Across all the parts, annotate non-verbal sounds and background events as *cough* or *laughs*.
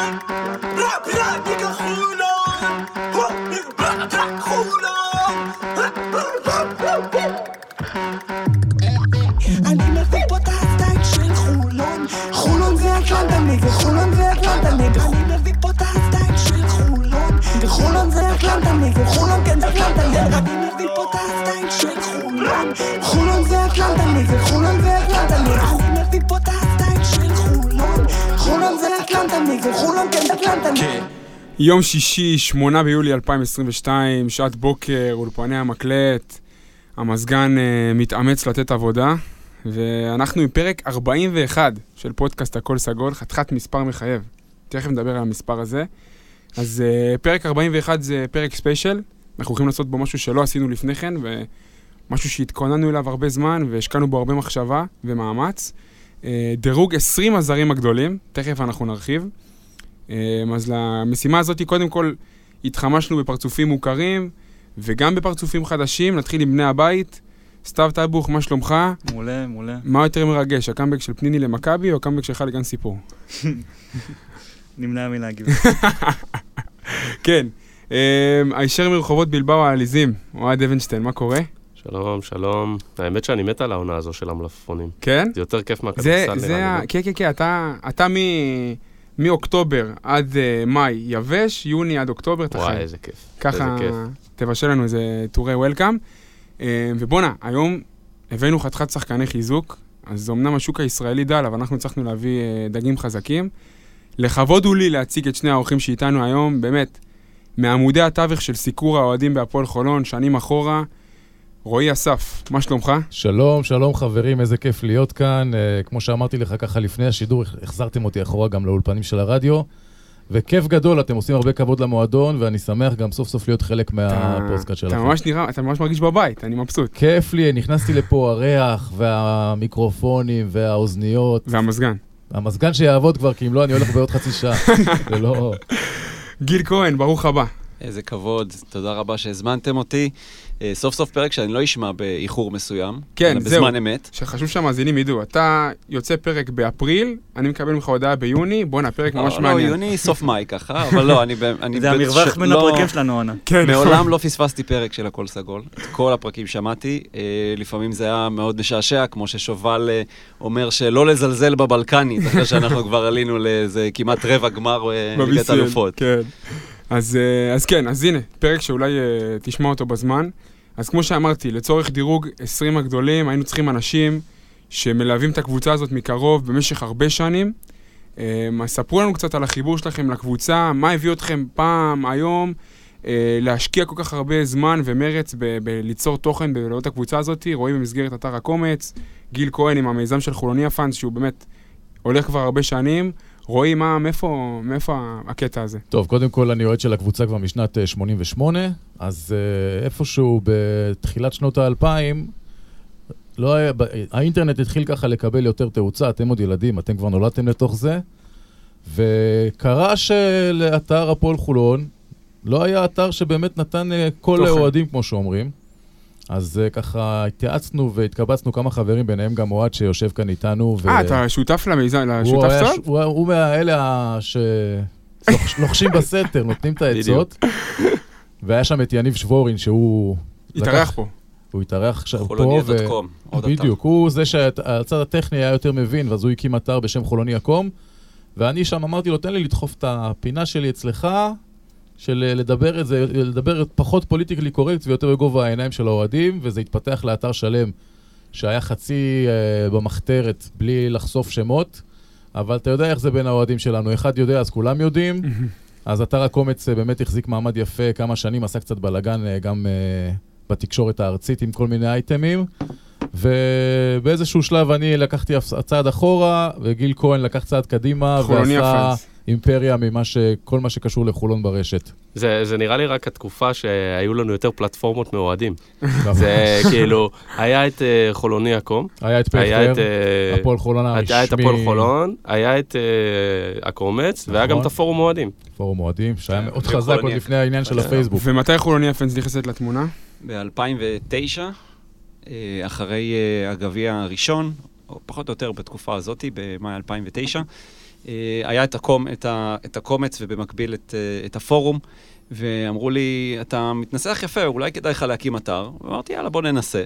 חולון, ראפ ראפ ניקה חולון, ראפ ראפ חולון. אני מביא פה את הסטייל של חולון, חולון זה אטלנטה נגד חולון זה אטלנטה נגד אני את הסטייל של חולון, חולון זה אטלנטה נגד חולון כן זה אטלנטה נגד אני מביא פה כן נגד יום שישי, 8 ביולי 2022, שעת בוקר, אולפני המקלט, המזגן uh, מתאמץ לתת עבודה, ואנחנו עם פרק 41 של פודקאסט הכל סגול, חתיכת מספר מחייב. תכף נדבר על המספר הזה. אז uh, פרק 41 זה פרק ספיישל, אנחנו הולכים לעשות בו משהו שלא עשינו לפני כן, ומשהו שהתכוננו אליו הרבה זמן, והשקענו בו הרבה מחשבה ומאמץ. Uh, דירוג 20 הזרים הגדולים, תכף אנחנו נרחיב. אמ, אז למשימה הזאת, קודם כל, התחמשנו בפרצופים מוכרים, וגם בפרצופים חדשים. נתחיל עם בני הבית. סתיו טייבוך, מה שלומך? מעולה, מעולה. מה יותר מרגש, הקאמבק של פניני למכבי או הקאמבק שלך לגן סיפור? *laughs* נמנע מלהגיב. *laughs* כן, אמ, הישר מרחובות בלבאו העליזים, אוהד אבנשטיין, מה קורה? שלום, שלום. האמת שאני מת על העונה הזו של המלפפונים. כן? זה יותר כיף זה, מהכדורסל זה, נראה ה- לי. לא? כן, כן, כן, אתה, אתה מ... מאוקטובר עד אה, מאי יבש, יוני עד אוקטובר אתה וואי, חי. איזה כיף. ככה איזה כיף. תבשל לנו איזה טורי וולקאם. אה, ובואנה, היום הבאנו חתיכת שחקני חיזוק, אז אמנם השוק הישראלי דל, אבל אנחנו הצלחנו להביא אה, דגים חזקים. לכבוד הוא לי להציג את שני האורחים שאיתנו היום, באמת, מעמודי התווך של סיקור האוהדים בהפועל חולון, שנים אחורה. רועי אסף, מה שלומך? שלום, שלום חברים, איזה כיף להיות כאן. Uh, כמו שאמרתי לך ככה לפני השידור, הח- החזרתם אותי אחורה גם לאולפנים של הרדיו. וכיף גדול, אתם עושים הרבה כבוד למועדון, ואני שמח גם סוף סוף להיות חלק מהפוסטקאסט אתה שלכם. ממש נראה, אתה ממש מרגיש בבית, אני מבסוט. כיף לי, נכנסתי לפה הריח, והמיקרופונים, והאוזניות. והמזגן. המזגן שיעבוד כבר, כי אם לא, אני הולך בעוד חצי שעה. *laughs* זה לא... גיל כהן, ברוך הבא. איזה כבוד, תודה רבה שהזמנתם אותי. אה, סוף סוף פרק שאני לא אשמע באיחור מסוים. כן, אלא זהו. בזמן אמת. שחשוב שהמאזינים ידעו, אתה יוצא פרק באפריל, אני מקבל ממך הודעה ביוני, בואנה, פרק ממש לא, לא, מעניין. יוני סוף מאי ככה, אבל לא, אני... ב- *laughs* אני זה המרווח ש- בין לא- הפרקים שלנו, עונה. כן, נכון. מעולם לא פספסתי פרק של הכל סגול. את כל הפרקים שמעתי. אה, לפעמים זה היה מאוד משעשע, כמו ששובל אה, אומר שלא לזלזל בבלקנית, אחרי שאנחנו כבר עלינו לאיזה כמעט רבע גמר ליגת אלופות. כן. אז, אה, אז כן, אז הנה, פרק שאולי אה, תשמע אותו בזמן. אז כמו שאמרתי, לצורך דירוג 20 הגדולים, היינו צריכים אנשים שמלווים את הקבוצה הזאת מקרוב במשך הרבה שנים. אה, אז ספרו לנו קצת על החיבור שלכם לקבוצה, מה הביא אתכם פעם, היום, אה, להשקיע כל כך הרבה זמן ומרץ בליצור תוכן בלעוד הקבוצה הזאת. רואים במסגרת אתר הקומץ, גיל כהן עם המיזם של חולוניה פאנס, שהוא באמת הולך כבר הרבה שנים. רועי, מה, מאיפה, מאיפה הקטע הזה? טוב, קודם כל אני אוהד של הקבוצה כבר משנת אה, 88, אז אה, איפשהו בתחילת שנות האלפיים, לא היה, ב- האינטרנט התחיל ככה לקבל יותר תאוצה, אתם עוד ילדים, אתם כבר נולדתם לתוך זה, וקרה שלאתר הפועל חולון לא היה אתר שבאמת נתן אה, קול תוכן. לאוהדים, כמו שאומרים. אז אה, ככה התייעצנו והתקבצנו כמה חברים, ביניהם גם אוהד שיושב כאן איתנו. ו- אה, אתה שותף למיזם, הוא לשותף סוד? הוא היה- הוא מהאלה ה- שלוחשים *laughs* בסתר, נותנים את העצות. והיה שם את יניב שבורין, שהוא... התארח לקח- פה. הוא התארח עכשיו פה, חולוניה.קום, עוד אתר. בדיוק, הוא זה שהצד הטכני היה יותר מבין, ואז הוא הקים אתר בשם חולוניה.קום, ואני שם אמרתי לו, תן לי לדחוף את הפינה שלי אצלך, של אה, לדבר את זה, לדבר פחות פוליטיקלי קורקט ויותר בגובה העיניים של האוהדים, וזה התפתח לאתר שלם שהיה חצי אה, במחתרת, בלי לחשוף שמות, אבל אתה יודע איך זה בין האוהדים שלנו, אחד יודע אז כולם יודעים, *laughs* אז אתר הקומץ אה, באמת החזיק מעמד יפה כמה שנים, עשה קצת בלאגן אה, גם אה, בתקשורת הארצית עם כל מיני אייטמים. ובאיזשהו שלב אני לקחתי צעד אחורה, וגיל כהן לקח צעד קדימה, ועשה. אימפריה ממה ש... כל מה שקשור לחולון ברשת. זה, זה נראה לי רק התקופה שהיו לנו יותר פלטפורמות מאוהדים. זה כאילו, היה את אה, חולוני קום, היה את. פכטר, אה, הפועל חולון הרשמי, היה את הפועל חולון, היה את אה, הקומץ, והיה גם נכון. את הפורום אוהדים. פורום אוהדים, שהיה מאוד וחולון חזק עוד. לפני העניין של אה, הפייסבוק. ומתי חולוניה פנס נכנסת לתמונה? ב-2009, אה, אחרי הגביע הראשון, או פחות או יותר בתקופה הזאת, במאי 2009, אה, היה את, הקום, את, ה, את הקומץ ובמקביל את, אה, את הפורום, ואמרו לי, אתה מתנסח יפה, אולי כדאי לך להקים אתר. ואמרתי, יאללה, בוא ננסה.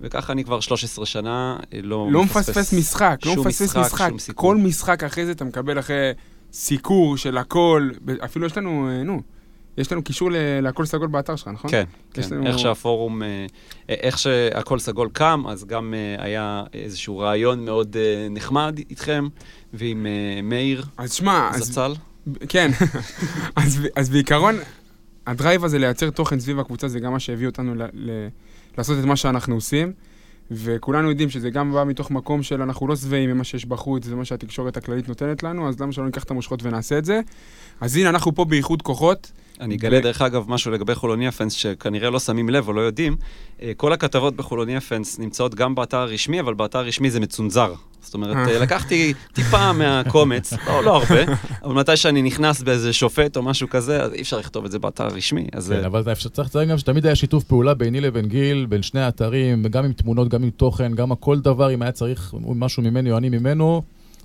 וככה אני כבר 13 שנה, אה, לא, לא מפספס משחק, לא מפספס משחק. שום סיכון. כל משחק אחרי זה אתה מקבל אחרי סיקור של הכל, אפילו יש לנו, אה, נו, יש לנו קישור להכל סגול באתר שלך, נכון? כן, כן. לנו- איך שהפורום, אה, איך שהכל סגול קם, אז גם אה, היה איזשהו רעיון מאוד אה, נחמד איתכם, ועם אה, מאיר אז שמע, אז זצ"ל. כן, *laughs* אז, אז בעיקרון, הדרייב הזה לייצר תוכן סביב הקבוצה זה גם מה שהביא אותנו ל, ל, לעשות את מה שאנחנו עושים, וכולנו יודעים שזה גם בא מתוך מקום של אנחנו לא שבעים ממה שיש בחוץ, זה מה שהתקשורת הכללית נותנת לנו, אז למה שלא ניקח את המושכות ונעשה את זה? אז הנה, אנחנו פה באיחוד כוחות, אני אגלה דרך אגב משהו לגבי חולוניה פנס שכנראה לא שמים לב או לא יודעים. אה, כל הכתבות בחולוניה פנס נמצאות גם באתר הרשמי, אבל באתר הרשמי זה מצונזר. זאת אומרת, אה, לקחתי טיפה מהקומץ, *laughs* לא, לא הרבה, אבל מתי שאני נכנס באיזה שופט או משהו כזה, אז אי אפשר לכתוב את זה באתר הרשמי. אז כן, אה, אבל אפשר- צריך לציין גם שתמיד היה שיתוף פעולה ביני לבין גיל, בין שני האתרים, גם עם תמונות, גם עם תוכן, גם כל דבר, אם היה צריך משהו ממני או אני ממנו,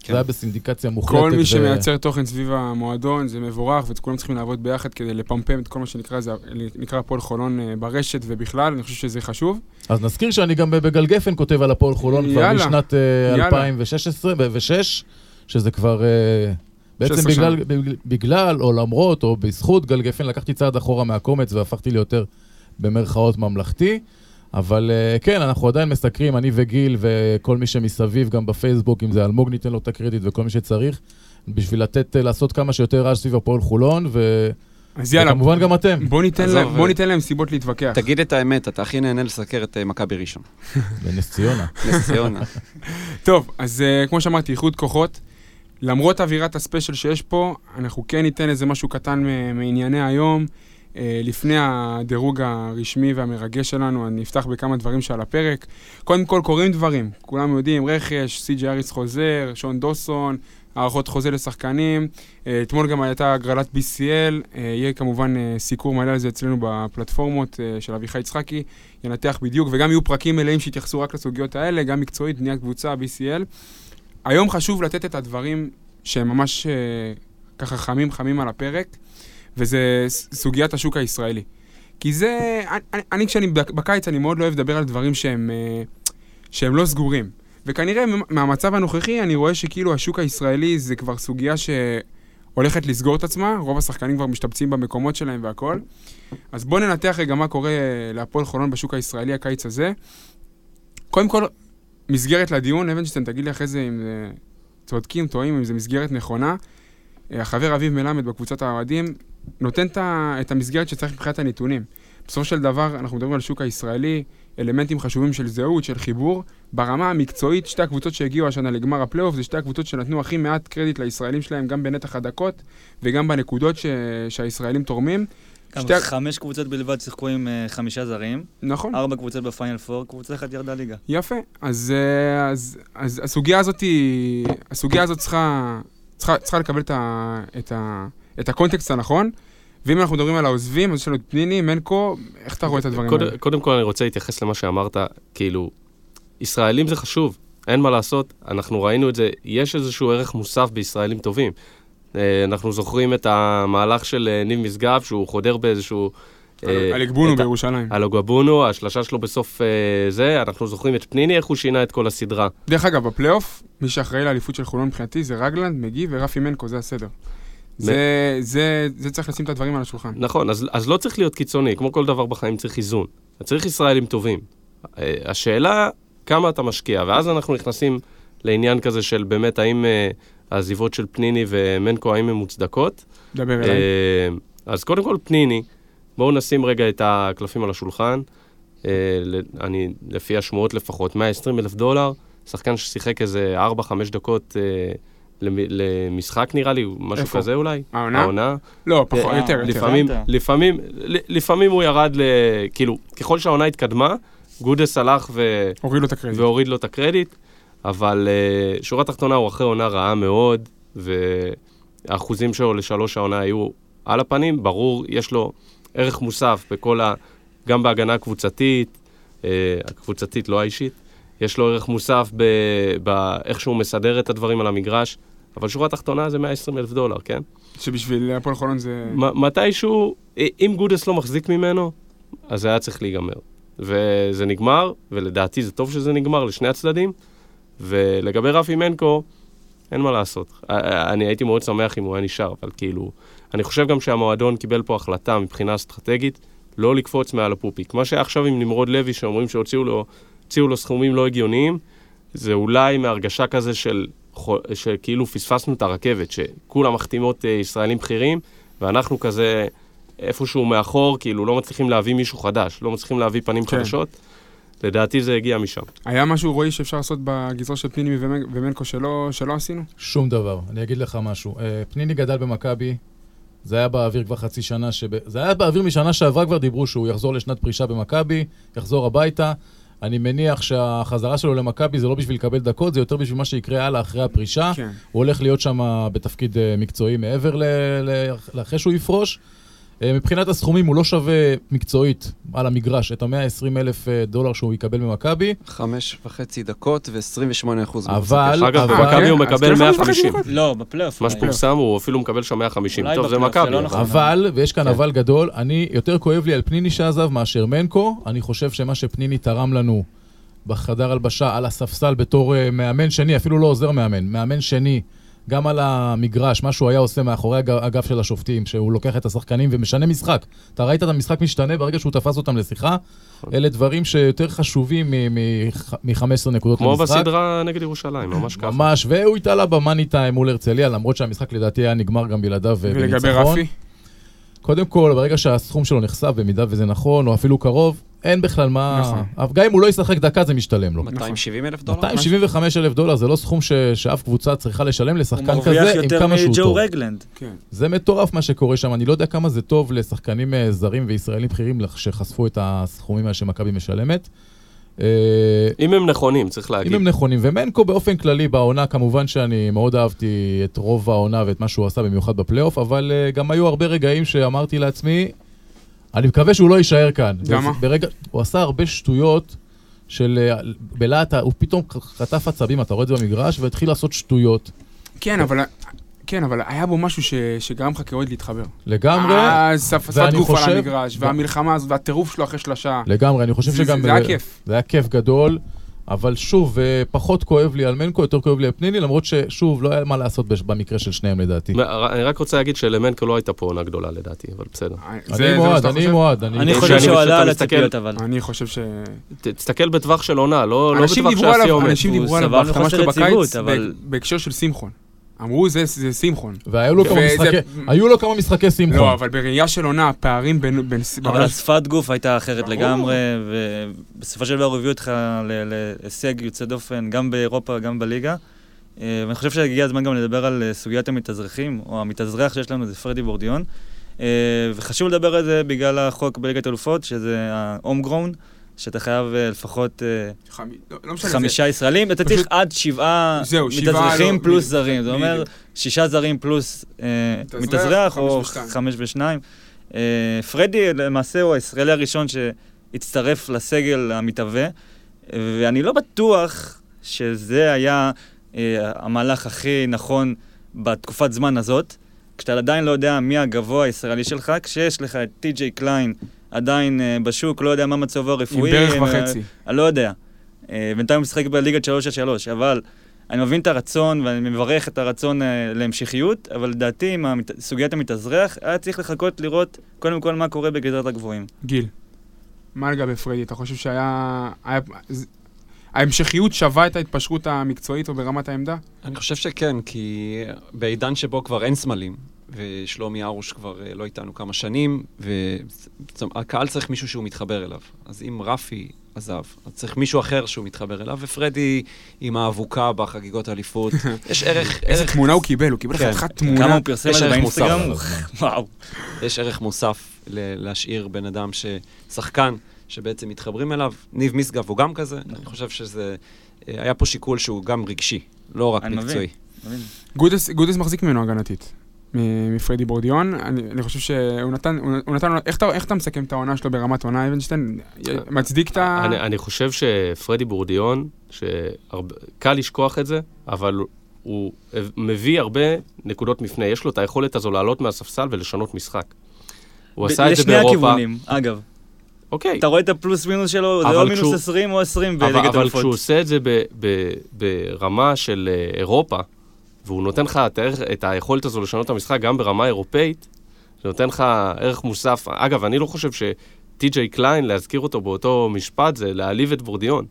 כן. זה היה בסינדיקציה מוחלטת. כל מי ו- שמייצר תוכן סביב המועדון זה מבורך, וכולם צריכים לעבוד ביחד כדי לפמפם את כל מה שנקרא זה, נקרא הפועל חולון אה, ברשת ובכלל, אני חושב שזה חשוב. אז נזכיר שאני גם בגל גפן כותב על הפועל חולון כבר יאללה. משנת אה, יאללה. 2016 ו-6, שזה כבר... אה, בעצם 16 בגלל, בגלל- בגלל, או למרות, או בזכות גל גפן, לקחתי צעד אחורה מהקומץ והפכתי ליותר במרכאות ממלכתי. אבל אה, כן, אנחנו עדיין מסקרים, אני וגיל וכל מי שמסביב, גם בפייסבוק, אם זה אלמוג ניתן לו את הקרדיט וכל מי שצריך, בשביל לתת, אה, לעשות כמה שיותר רעש סביב הפועל חולון, ו... אז יאללה, וכמובן גם אתם, בוא ניתן, להם, בוא אה, ניתן להם סיבות להתווכח. תגיד את האמת, אתה הכי נהנה לסקר את מכבי ראשון. *laughs* בנס ציונה. *laughs* נס ציונה. *laughs* טוב, אז כמו שאמרתי, איחוד כוחות. למרות אווירת הספיישל שיש פה, אנחנו כן ניתן איזה משהו קטן מ- מענייני היום. Uh, לפני הדירוג הרשמי והמרגש שלנו, אני אפתח בכמה דברים שעל הפרק. קודם כל, קורים דברים. כולם יודעים, רכש, סי.ג'י אריס חוזר, שון דוסון, הארכות חוזה לשחקנים. Uh, אתמול גם הייתה הגרלת BCL, uh, יהיה כמובן סיקור מלא על זה אצלנו בפלטפורמות של אביחי יצחקי, ינתח בדיוק, וגם יהיו פרקים מלאים שיתייחסו רק לסוגיות האלה, גם מקצועית, בניית קבוצה, BCL. היום חשוב לתת את הדברים שהם ממש ככה חמים חמים על הפרק, וזה סוגיית השוק הישראלי. כי זה, אני, אני- אני כשאני בק- בקיץ, אני מאוד לא אוהב לדבר על דברים שהם, uh, שהם לא סגורים. וכנראה מהמצב הנוכחי, אני רואה שכאילו השוק הישראלי זה כבר סוגיה שהולכת לסגור את עצמה, רוב השחקנים כבר משתבצים במקומות שלהם והכל. אז בואו ננתח רגע מה קורה להפועל חולון בשוק הישראלי הקיץ הזה. קודם כל, מסגרת לדיון, אבנשטיין, תגיד לי אחרי זה אם זה צודקים, טועים, אם זה מסגרת נכונה. אה, החבר אביב מלמד בקבוצת האוהדים נותן את המסגרת שצריך מבחינת הנתונים. בסופו של דבר, אנחנו מדברים על השוק הישראלי, אלמנטים חשובים של זהות, של חיבור. ברמה המקצועית, שתי הקבוצות שהגיעו השנה לגמר הפלייאוף, זה שתי הקבוצות שנתנו הכי מעט קרדיט לישראלים שלהם, גם בנתח הדקות וגם בנקודות ש... שהישראלים תורמים. גם שתי- חמש קבוצות בלבד שיחקו עם אה, חמישה זרים, נכון. ארבע קבוצות בפיינל פור, קבוצה אחת ירדה ליגה. יפה. אז, אה, אז, אז הסוגיה הזאת היא... הסוגיה הזאת צריכה, צריכה, צריכה לקבל את, ה, את, ה, את הקונטקסט הנכון. ואם אנחנו מדברים על העוזבים, אז יש לנו את פניני, מנקו, איך אתה רואה את הדברים קודם, האלה? קודם כל אני רוצה להתייחס למה שאמרת, כאילו, ישראלים זה חשוב, אין מה לעשות, אנחנו ראינו את זה, יש איזשהו ערך מוסף בישראלים טובים. אה, אנחנו זוכרים את המהלך של אה, ניב משגב, שהוא חודר באיזשהו... אה, על ה- בירושלים. על אוגבונו, השלשה שלו בסוף זה, אנחנו זוכרים את פניני, איך הוא שינה את כל הסדרה. דרך אגב, בפלייאוף, מי שאחראי לאליפות של חולון מבחינתי זה רגלנד, מגי ורפי מנקו, זה הסדר. זה, זה, זה צריך לשים את הדברים על השולחן. נכון, אז, אז לא צריך להיות קיצוני, כמו כל דבר בחיים צריך איזון. צריך ישראלים טובים. אה, השאלה, כמה אתה משקיע, ואז אנחנו נכנסים לעניין כזה של באמת, האם אה, העזיבות של פניני ומנקו, האם הן מוצדקות? דבר אליי. אה, אז קודם כל, פניני, בואו נשים רגע את הקלפים על השולחן. אני, לפי השמועות לפחות, 120 אלף דולר, שחקן ששיחק איזה 4-5 דקות למשחק נראה לי, משהו איפה? כזה אולי. העונה? העונה. לא, פחות, אה, יותר, יותר. לפעמים, הבנת? לפעמים, ל- לפעמים הוא ירד ל... כאילו, ככל שהעונה התקדמה, גודס הלך ו... הוריד לו את הקרדיט. והוריד לו את הקרדיט, אבל uh, שורה תחתונה הוא אחרי עונה רעה מאוד, והאחוזים שלו לשלוש העונה היו על הפנים, ברור, יש לו ערך מוסף בכל ה... גם בהגנה הקבוצתית, uh, הקבוצתית, לא האישית, יש לו ערך מוסף ב- באיך שהוא מסדר את הדברים על המגרש, אבל שורה תחתונה זה 120 אלף דולר, כן? שבשביל הפועל חולון זה... מ- מתישהו, אם גודס לא מחזיק ממנו, אז זה היה צריך להיגמר. וזה נגמר, ולדעתי זה טוב שזה נגמר לשני הצדדים. ולגבי רפי מנקו, אין מה לעשות. אני הייתי מאוד שמח אם הוא היה נשאר, אבל כאילו, אני חושב גם שהמועדון קיבל פה החלטה מבחינה אסטרטגית, לא לקפוץ מעל הפופיק. מה שהיה עכשיו עם נמרוד לוי, שאומרים שהוציאו לו, לו סכומים לא הגיוניים, זה אולי מהרגשה כזה של, שכאילו פספסנו את הרכבת, שכולם מחתימות אה, ישראלים בכירים, ואנחנו כזה איפשהו מאחור, כאילו לא מצליחים להביא מישהו חדש, לא מצליחים להביא פנים כן. חדשות. לדעתי זה הגיע משם. היה משהו, רועי, שאפשר לעשות בגזרה של פניני ומנ- ומנקו שלא שלא עשינו? שום דבר. אני אגיד לך משהו. אה, פניני גדל במכבי, זה היה באוויר כבר חצי שנה, שב... זה היה באוויר משנה שעברה כבר דיברו שהוא יחזור לשנת פרישה במכבי, יחזור הביתה. אני מניח שהחזרה שלו למכבי זה לא בשביל לקבל דקות, זה יותר בשביל מה שיקרה הלאה אחרי הפרישה. כן. הוא הולך להיות שם בתפקיד אה, מקצועי מעבר ל... ל... לאחרי שהוא יפרוש. אה, מבחינת הסכומים הוא לא שווה מקצועית על המגרש את ה-120 אלף אה, דולר שהוא יקבל ממכבי, חמש וחצי דקות ו-28 אחוז. אבל- אגב, במכבי הוא מקבל כן, 150. דקות. לא, בפלייאוף. מה. שפורסם הוא אפילו מקבל שם 150. אולי טוב, זה מכבי. זה לא אבל- נכון. אבל, ויש כאן כן. אבל גדול, אני, יותר כואב לי על פניני שעזב מאשר מנקו. אני חושב שמה שפניני תרם לנו בחדר הלבשה, על הספסל בתור uh, מאמן שני, אפילו לא עוזר מאמן, מאמן שני, גם על המגרש, מה שהוא היה עושה מאחורי הגב, של השופטים, שהוא לוקח את השחקנים ומשנה משחק. אתה ראית את המשחק משתנה ברגע שהוא תפס אותם לשיחה? אלה דברים שיותר חשובים מ-15 נקודות כמו למשחק. בסדרה נגד ירושלים, ממש ככה. ממש, והוא התעלה במאני טיים מול הרצליה, למרות שהמשחק לדעתי היה נגמר גם בלעדיו אה, ולגבי בניצחון. רפי? קודם כל, ברגע שהסכום שלו נחשף, במידה וזה נכון, או אפילו קרוב, אין בכלל מה... נכון. גם אם הוא לא ישחק דקה, זה משתלם לו. 270 אלף דולר? 275 אלף דולר זה לא סכום ש... שאף קבוצה צריכה לשלם הוא לשחקן מרוויח כזה, עם יותר כמה שהוא מג'ו טוב. רגלנד. כן. זה מטורף מה שקורה שם, אני לא יודע כמה זה טוב לשחקנים אה, זרים וישראלים בכירים שחשפו את הסכומים האלה שמכבי משלמת. אה, אם הם נכונים, צריך להגיד. אם הם נכונים, ומנקו באופן כללי בעונה, כמובן שאני מאוד אהבתי את רוב העונה ואת מה שהוא עשה, במיוחד בפלייאוף, אבל uh, גם היו הרבה רגעים שאמרתי לעצמי, אני מקווה שהוא לא יישאר כאן. למה? ברגע, הוא עשה הרבה שטויות של... אה, בלהט, הוא פתאום חטף עצבים, אתה רואה את זה במגרש, והתחיל לעשות שטויות. כן, אבל... כן, אבל היה בו משהו ש... שגרם לך כאוהד להתחבר. לגמרי, שפת ואני גוף על חושב- המגרש, והמלחמה הזאת, והטירוף שלו אחרי שלושה. לגמרי, אני חושב זה- שגם... זה היה כיף. זה היה כיף גדול, אבל שוב, אה, פחות כואב לי על מנקו, יותר כואב לי על פניני, למרות ששוב, לא היה מה לעשות במקרה של שניהם לדעתי. אני רק רוצה להגיד שלמנקו לא הייתה פה עונה גדולה לדעתי, אבל בסדר. זה- אני מועד, אני חושב? מועד. אני חושב שהוא עלה על הציפיות, אבל. אני חושב ש... תסתכל בטווח של עונה, לא לא בטווח שהשיא עומד. אנשים דיברו עליו בהחתמה שלו בקיץ, יציבות, אבל- ב- בהקשר של שמחון. אמרו, זה זה שמחון. והיו לו כמה משחקי, היו לו כמה משחקי שמחון. לא, אבל בראייה של עונה, הפערים בין... בין- אבל השפת גוף הייתה אחרת ברור. לגמרי, ובסופו של דבר הוא הביא אותך ל- להישג יוצא דופן, גם באירופה, גם בליגה. אה, ואני חושב שהגיע הזמן גם לדבר על אה, סוגיית המתאזרחים, או המתאזרח שיש לנו זה פרדי בורדיון. אה, וחשוב לדבר על זה בגלל החוק בליגת אלופות, שזה ה-home grown, שאתה חייב אה, אה, חמ- לא- לא זה- חמישה ישראלים, אתה פשוט- צריך עד שבעה מתאזרחים לא- פלוס זרים. זה אומר. שישה זרים פלוס אה, מתאזרח, או חמש ושניים. אה, פרדי למעשה הוא הישראלי הראשון שהצטרף לסגל המתהווה, ואני לא בטוח שזה היה אה, המהלך הכי נכון בתקופת זמן הזאת, כשאתה עדיין לא יודע מי הגבוה הישראלי שלך, כשיש לך את טי.ג'יי קליין עדיין אה, בשוק, לא יודע מה מצבו עם הרפואי. ברך אה, וחצי. אני לא יודע. אה, בינתיים הוא משחק בליגת 3 על 3, אבל אני מבין את הרצון ואני מברך את הרצון להמשכיות, אבל לדעתי עם סוגיית המתאזרח, היה צריך לחכות לראות קודם כל מה קורה בגזרת הגבוהים. גיל, מה לגבי פרדי? אתה חושב שהיה... היה- ההמשכיות שווה את ההתפשרות המקצועית או ברמת העמדה? אני חושב שכן, כי בעידן שבו כבר אין סמלים, ושלומי ארוש כבר אה, לא איתנו כמה שנים, והקהל צריך מישהו שהוא מתחבר אליו. אז אם רפי עזב, אז צריך מישהו אחר שהוא מתחבר אליו, ופרדי עם האבוקה בחגיגות האליפות. *laughs* יש ערך, איזה תמונה הוא קיבל, הוא קיבל כן. חתיכת כמה תמונה. הוא פרסם על זה ערך מוסף באינסטגרם? וואו. יש ערך מוסף ל- להשאיר בן אדם ש... שחקן שבעצם מתחברים אליו. ניב משגב הוא גם כזה, אני חושב שזה... אה, היה פה שיקול שהוא גם רגשי, לא רק. מקצועי. גודס, גודס מחזיק ממנו הגנתית, מפרדי בורדיון. אני, אני חושב שהוא נתן, הוא, הוא נתן, איך אתה, איך אתה מסכם את העונה שלו ברמת עונה, אבנשטיין? מצדיק את ה... אני, אני חושב שפרדי בורדיון, שקל לשכוח את זה, אבל הוא מביא הרבה נקודות מפנה. יש לו את היכולת הזו לעלות מהספסל ולשנות משחק. הוא ב- עשה את זה לשני באירופה. הכיוונים, אגב. אוקיי. אתה רואה את הפלוס מינוס שלו, זה אבל או מינוס כשהוא- 20 או 20 אבל, בליגת אבל אלופות. כשהוא עושה את זה ב, ב, ברמה של אה, אירופה, והוא נותן לך את, הערך, את היכולת הזו לשנות את המשחק גם ברמה אירופאית, זה נותן לך ערך מוסף. אגב, אני לא חושב שטי.ג'יי קליין, להזכיר אותו באותו משפט, זה להעליב את בורדיון.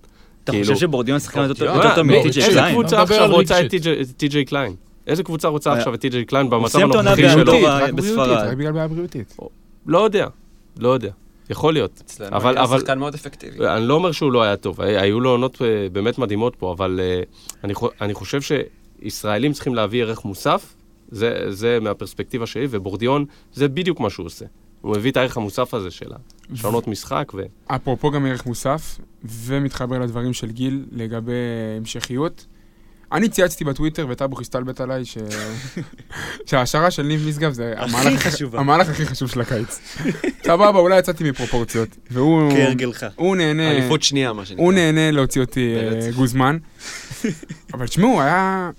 אתה כאילו- חושב שבורדיון שחקן יותר טוב מטי.ג'יי. קליין? איזה קבוצה לא עכשיו רוצה את. טי.ג'יי קליין? איזה קבוצה רוצה היה- עכשיו את טי.ג'יי קליין במצב הנוכחי. שלו? לא, רק בגלל בעיה בריאותית. לא יודע, לא יודע. יכול להיות. אצלנו אבל- היה אבל- שחקן מאוד אפקטיבי. אני לא אומר שהוא לא היה טוב, הי- היו לו עונות אה, באמת מדהימות פה, אבל אה, אני חושב שישראלים צריכים להביא ערך מוסף, זה, זה מהפרספקטיבה שלי, ובורדיון, זה בדיוק מה שהוא עושה. הוא מביא את הערך המוסף הזה של השעונות משחק, ו... אפרופו גם ערך מוסף, ומתחבר לדברים של גיל לגבי המשכיות. אני צייצתי בטוויטר, וטאבוך הסתלבט עליי, ש... *laughs* שההשערה של ניב משגב זה הכי המהלך, חשובה. המהלך הכי חשוב של הקיץ. סבבה, אולי יצאתי מפרופורציות. והוא כהרגלך. הוא נהנה, אליפות שנייה, מה שנקרא. הוא נהנה להוציא אותי אה. גוזמן. *laughs* אבל תשמעו, היה...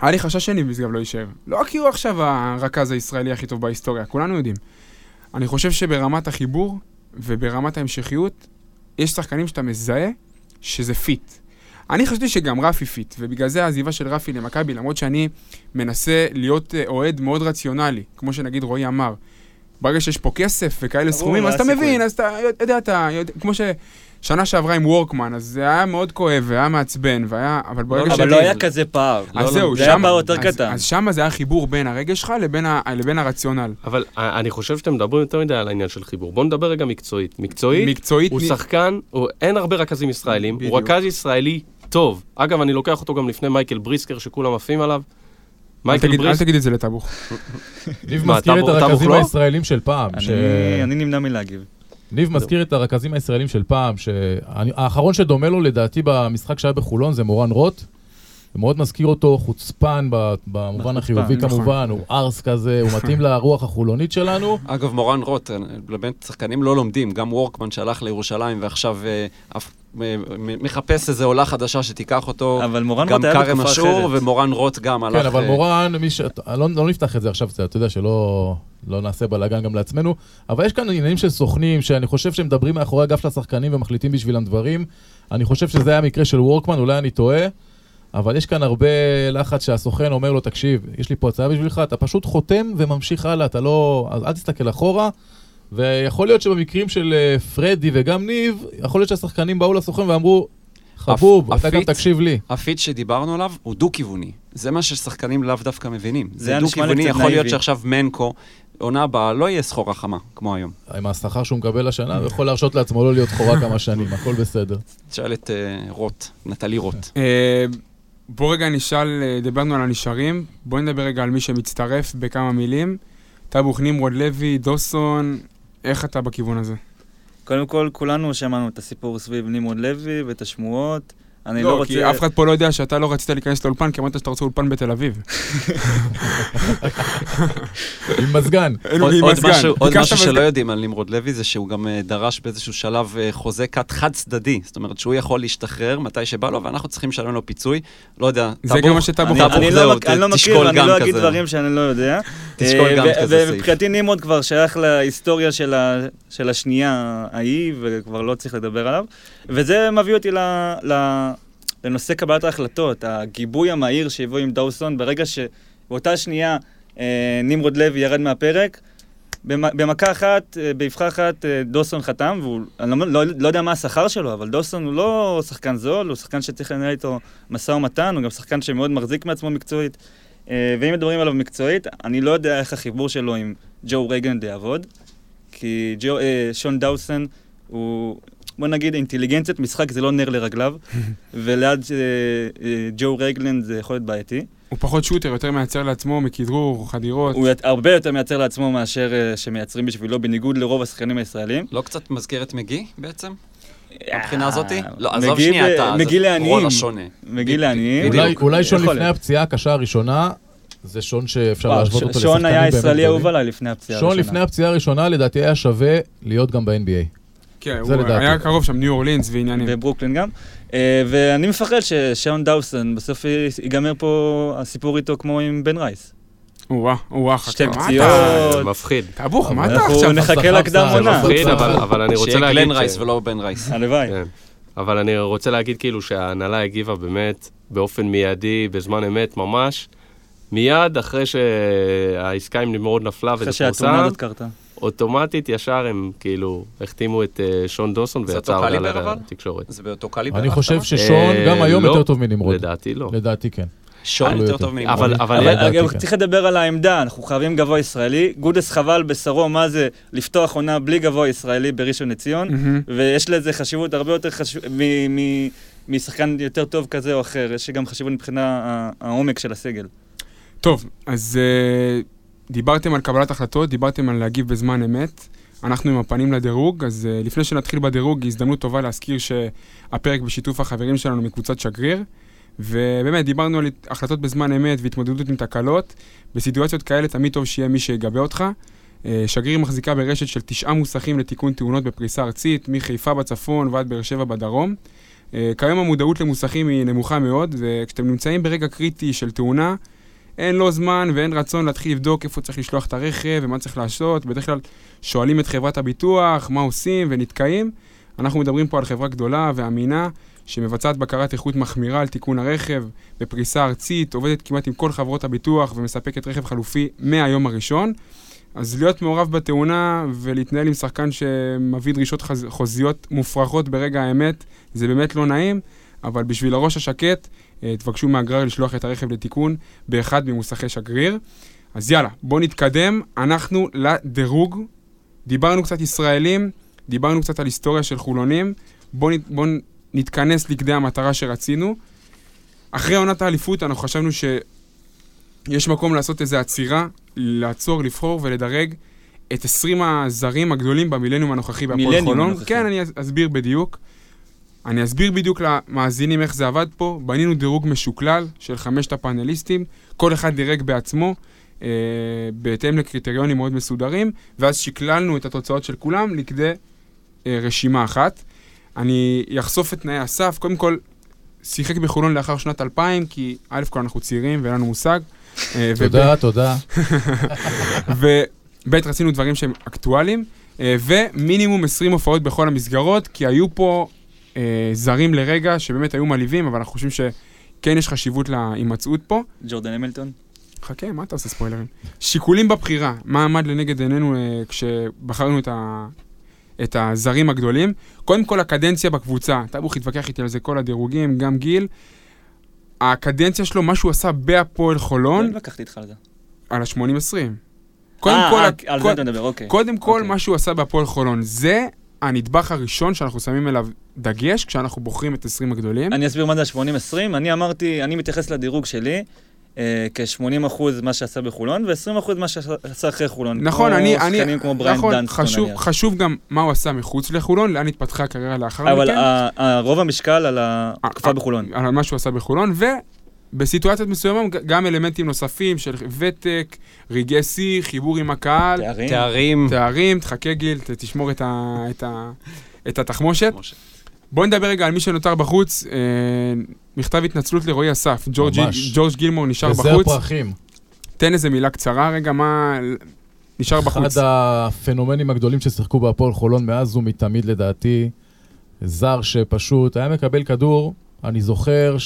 היה לי חשש שניב משגב לא יישאר. לא כי הוא עכשיו הרכז הישראלי הכי טוב בהיסטוריה, כולנו יודעים. אני חושב שברמת החיבור וברמת ההמשכיות, יש שחקנים שאתה מזהה שזה fit. אני חשבתי שגם רפי fit, ובגלל זה העזיבה של רפי למכבי, למרות שאני מנסה להיות אה, אוהד מאוד רציונלי, כמו שנגיד רועי אמר. ברגע שיש פה כסף וכאלה סכומים, לא אז אתה סיכוי. מבין, אז אתה יודע, אתה יודע, כמו ששנה שעברה עם וורקמן, אז זה היה מאוד כואב והיה מעצבן, והיה, אבל ברגע אבל לא היה כזה פער. אז לא, זהו, לא. זה היה פער יותר אז- קטן. אז שם זה היה חיבור בין הרגש שלך לבין ה- לבין הרציונל. אבל אני חושב שאתם מדברים יותר מדי על העניין של חיבור. בואו נדבר רגע מקצועית. מקצועית, מקצועית, הוא מ- שחקן, הוא, אין הרבה רכזים ישראלים, הוא בדיוק. רכז ישראלי טוב. אגב, אני לוקח אותו גם לפני מייקל בריסקר, שכולם עפים עליו. אל מייקל תגיד- אל תגיד את זה לטאבוך. *laughs* ניב מזכיר את הרכזים לא? הישראלים של פעם. ש- אני נמנע מלהגיב. ניב מזכיר את הרכזים הישראלים של פעם, שהאחרון שדומה לו לדעתי במשחק שהיה בחולון זה מורן רוט. זה מאוד מזכיר אותו, חוצפן ב- במובן החיובי נכון. כמובן, הוא ארס כזה, הוא *laughs* מתאים לרוח החולונית שלנו. אגב, מורן רוט, אה, באמת שחקנים לא לומדים, גם וורקמן שהלך לירושלים ועכשיו אה, מ- מחפש איזו עולה חדשה שתיקח אותו. אבל מורן גם רוט היה כרם בתקופה אשור אחרת. ומורן רוט גם הלך... כן, אבל אה, מורן, ש... לא, לא נפתח את זה עכשיו, אתה יודע שלא לא נעשה בלאגן גם לעצמנו, אבל יש כאן עניינים של סוכנים, שאני חושב שהם מדברים מאחורי הגב של השחקנים ומחליטים בשבילם דברים. אני חושב שזה היה המקרה של וורקמן, אולי אני טועה, אבל יש כאן הרבה לחץ שהסוכן אומר לו, תקשיב, יש לי פה הצעה בשבילך, אתה פשוט חותם וממשיך הלאה, אתה לא... אז אל תסתכל אחורה. ויכול להיות שבמקרים של אה, פרדי וגם ניב, יכול להיות שהשחקנים באו לסוכן ואמרו, חבוב, אתה גם תקשיב לי. הפיץ שדיברנו עליו הוא דו-כיווני. זה מה ששחקנים לאו דווקא מבינים. זה דו-כיווני, יכול להיות. שעכשיו מנקו, עונה הבאה, לא יהיה סחורה חמה, כמו היום. עם השכר שהוא מקבל השנה, הוא יכול להרשות לעצמו לא להיות חורה כמה שנים, הכל בסדר. תשאל את אה, רוט, נטלי רוט. בוא רגע נשאל, אה, דיברנו על הנשארים, בוא נדבר רגע על מי שמצטרף בכמה מילים. טאבוך נמרוד לוי, דוסון, איך אתה בכיוון הזה? קודם כל, כולנו שמענו את הסיפור סביב נמרוד לוי ואת השמועות. אני לא לא, רוצה... כי אף אחד פה לא יודע שאתה לא רצית להיכנס לאולפן, כי אמרת שאתה רוצה אולפן בתל אביב. עם מזגן. עוד, עם עוד מזגן. משהו. שלא יודעים על נמרוד לוי זה שהוא גם אה, דרש באיזשהו שלב אה, חוזה קאט חד צדדי. זאת אומרת שהוא יכול להשתחרר מתי שבא לו ואנחנו צריכים לשלם לו פיצוי. לא יודע, זה גם מה שטאבוך אני, לא, אני לא מכיר, אני לא אגיד. דברים שאני לא יודע. תשקול אה, גם כזה סעיף. ומבחינתי נמרוד כבר שייך להיסטוריה של השנייה ההיא, וכבר לא צריך לדבר עליו. וזה מביא אותי ל, ל, לנושא קבלת ההחלטות, הגיבוי המהיר שהביאו עם דאוסון, ברגע שבאותה שנייה אה, נמרוד לוי ירד מהפרק, במ- במכה אחת, אה, באבחה אחת, אה, דוסון חתם, ואני לא, לא, לא יודע מה השכר שלו, אבל דוסון הוא לא שחקן זול, הוא שחקן שצריך לנהל איתו משא ומתן, הוא גם שחקן שמאוד מחזיק מעצמו מקצועית. אה, ואם מדברים עליו מקצועית, אני לא יודע איך החיבור שלו עם ג'ו רייגנד יעבוד, כי ג'ו, אה, שון דאוסון הוא, בוא נגיד, אינטליגנציית משחק זה לא נר לרגליו, *laughs* וליד אה, אה, ג'ו רייגלנד זה יכול להיות בעייתי. הוא פחות שוטר, יותר מייצר לעצמו מכדרור, חדירות. הוא ית- הרבה יותר מייצר לעצמו מאשר אה, שמייצרים בשבילו, בניגוד לרוב השחקנים הישראלים. לא קצת מזכיר את מגי בעצם? מהבחינה הזאתי? לא, עזוב שנייה, ב- אתה... זה מגיל לעניים. מגיל לעניים. אולי, שון לפני. הפציעה הקשה הראשונה, זה שון שאפשר וואו, להשוות אותו לשחקנים שון היה באמת ישראלי. אהוב עליי לפני הפציעה שון הראשונה. לפני הפציעה הראשונה לדעתי היה שווה להיות גם ב-NBA. כן, זה הוא לדעתי. היה קרוב שם, ניו אורלינס ועניינים. וברוקלין גם. אה, ואני מפחד ששאון דאוסון, בסוף ייגמר פה הסיפור איתו כמו עם בן רייס. או-אה, או-אה, חכה. שתי פציעות. זה מפחיד. טבוך, מה אתה אנחנו עכשיו? נחכה סחב לקדם סחב, עונה. מפחיד, אבל אבל אני רוצה שיהיה להגיד... גלן ש- רייס ולא בן רייס. הלוואי. כן. אבל אני רוצה להגיד כאילו שההנהלה הגיבה באמת באופן מיידי, בזמן אמת ממש. מיד אחרי שהעסקה עם נמרוד נפלה אחרי וזה שהתאונה פורסם, הזאת קרתה. אוטומטית ישר הם כאילו החתימו את אה, שון דוסון זה ויצא אותו הודעה קליבר, אבל? לתקשורת. זה באותו קליבר? אני? חושב ששון אה, גם היום לא, יותר טוב מנמרוד. לדעתי לא. לדעתי כן. שון יותר. טוב ממנו. אבל, אבל, כן. צריך לדבר על העמדה, אנחנו חייבים גבוה ישראלי. גודס חבל בשרו מה זה לפתוח עונה בלי גבוה ישראלי בראשון לציון. ויש לזה חשיבות הרבה יותר חשוב משחקן יותר טוב כזה או אחר, יש גם חשיבות מבחינה העומק של הסגל. טוב, אז אה, דיברתם על קבלת החלטות, דיברתם על להגיב בזמן אמת. אנחנו עם הפנים לדירוג, אז אה, לפני שנתחיל בדירוג, הזדמנות טובה להזכיר שהפרק בשיתוף החברים שלנו מקבוצת שגריר. ובאמת, דיברנו על החלטות בזמן אמת והתמודדות עם תקלות. בסיטואציות כאלה תמיד טוב שיהיה מי שיגבה אותך. אה, שגריר מחזיקה ברשת של תשעה מוסכים לתיקון תאונות בפריסה ארצית, מחיפה בצפון ועד באר שבע בדרום. אה, כיום המודעות למוסכים היא נמוכה מאוד, וכשאתם נמצאים ברגע קריטי של תאונה, אין לו זמן ואין רצון להתחיל לבדוק איפה צריך לשלוח את הרכב ומה צריך לעשות. בדרך כלל שואלים את חברת הביטוח מה עושים ונתקעים. אנחנו מדברים פה על חברה גדולה ואמינה שמבצעת בקרת איכות מחמירה על תיקון הרכב בפריסה ארצית, עובדת כמעט עם כל חברות הביטוח ומספקת רכב חלופי מהיום הראשון. אז להיות מעורב בתאונה ולהתנהל עם שחקן שמביא דרישות חוזיות מופרכות ברגע האמת, זה באמת לא נעים, אבל בשביל הראש השקט, תבקשו מהגרר לשלוח את הרכב לתיקון באחד ממוסכי שגריר. אז יאללה, בואו נתקדם. אנחנו לדירוג. דיברנו קצת ישראלים, דיברנו קצת על היסטוריה של חולונים. בואו נת, בוא נתכנס לכדי המטרה שרצינו. אחרי עונת האליפות אנחנו חשבנו שיש מקום לעשות איזו עצירה, לעצור, לבחור ולדרג את 20 הזרים הגדולים במילניום הנוכחי בהפועל מילניום חולון. הנוכחי. כן, אני אס- אסביר בדיוק. אני אסביר בדיוק למאזינים איך זה עבד פה. בנינו דירוג משוקלל של חמשת הפאנליסטים, כל אחד דירג בעצמו, אה, בהתאם לקריטריונים מאוד מסודרים, ואז שקללנו את התוצאות של כולם לכדי אה, רשימה אחת. אני אחשוף את תנאי הסף. קודם כל, שיחק בחולון לאחר שנת 2000, כי א' כל אנחנו צעירים ואין לנו מושג. אה, תודה, תודה. *laughs* וב' רצינו דברים שהם אקטואליים, אה, ומינימום 20 הופעות בכל המסגרות, כי היו פה אה, זרים לרגע שבאמת היו מעליבים, אבל אנחנו חושבים שכן יש חשיבות להימצאות פה. ג'ורדן המילטון. חכה, מה אתה עושה ספוילרים? שיקולים בבחירה, מה עמד לנגד עינינו אה, כשבחרנו את, ה, את הזרים הגדולים? קודם כל, הקדנציה בקבוצה, טבוך התווכח איתי על זה כל הדירוגים, גם גיל. הקדנציה שלו, מה שהוא עשה בהפועל חולון, לא לקחתי איתך על זה. על ה-80-20. קודם אה, כל, אה, על זה אתה מדבר, אוקיי. קודם כל, אוקיי. מה שהוא עשה בהפועל חולון, זה הנדבך הראשון שאנחנו שמים אליו דגש כשאנחנו בוחרים את 20 הגדולים. אני אסביר מה זה ה-80-20. אני אמרתי, אני מתייחס לדירוג שלי אה, כ-80% מה שעשה בחולון, ו-20% מה שעשה אחרי חולון. נכון, כמו אני, אני, שחקנים כמו בריאן נכון, דנסטון חשוב, נניח. חשוב גם מה הוא עשה מחוץ לחולון, לאן התפתחה הקריירה לאחר אבל מכן, ה- רוב המשקל על התקופה בחולון. על מה שהוא עשה בחולון, ובסיטואציות מסוימות גם אלמנטים נוספים של ותק, רגעי שיא, חיבור עם הקהל, תארים. תארים. תארים, תחכה גיל, תשמור את, ה, את, ה, את התחמושת. בואו נדבר רגע על מי שנותר בחוץ. אה, מכתב התנצלות לרועי אסף. ג'ורג'. ג'ורג' גילמור נשאר וזה בחוץ. הפרחים. תן איזה מילה קצרה רגע, מה... נשאר בחוץ. אחד הפנומנים הגדולים ששיחקו בהפועל חולון מאז ומתמיד לדעתי. זר שפשוט היה מקבל כדור, אני זוכר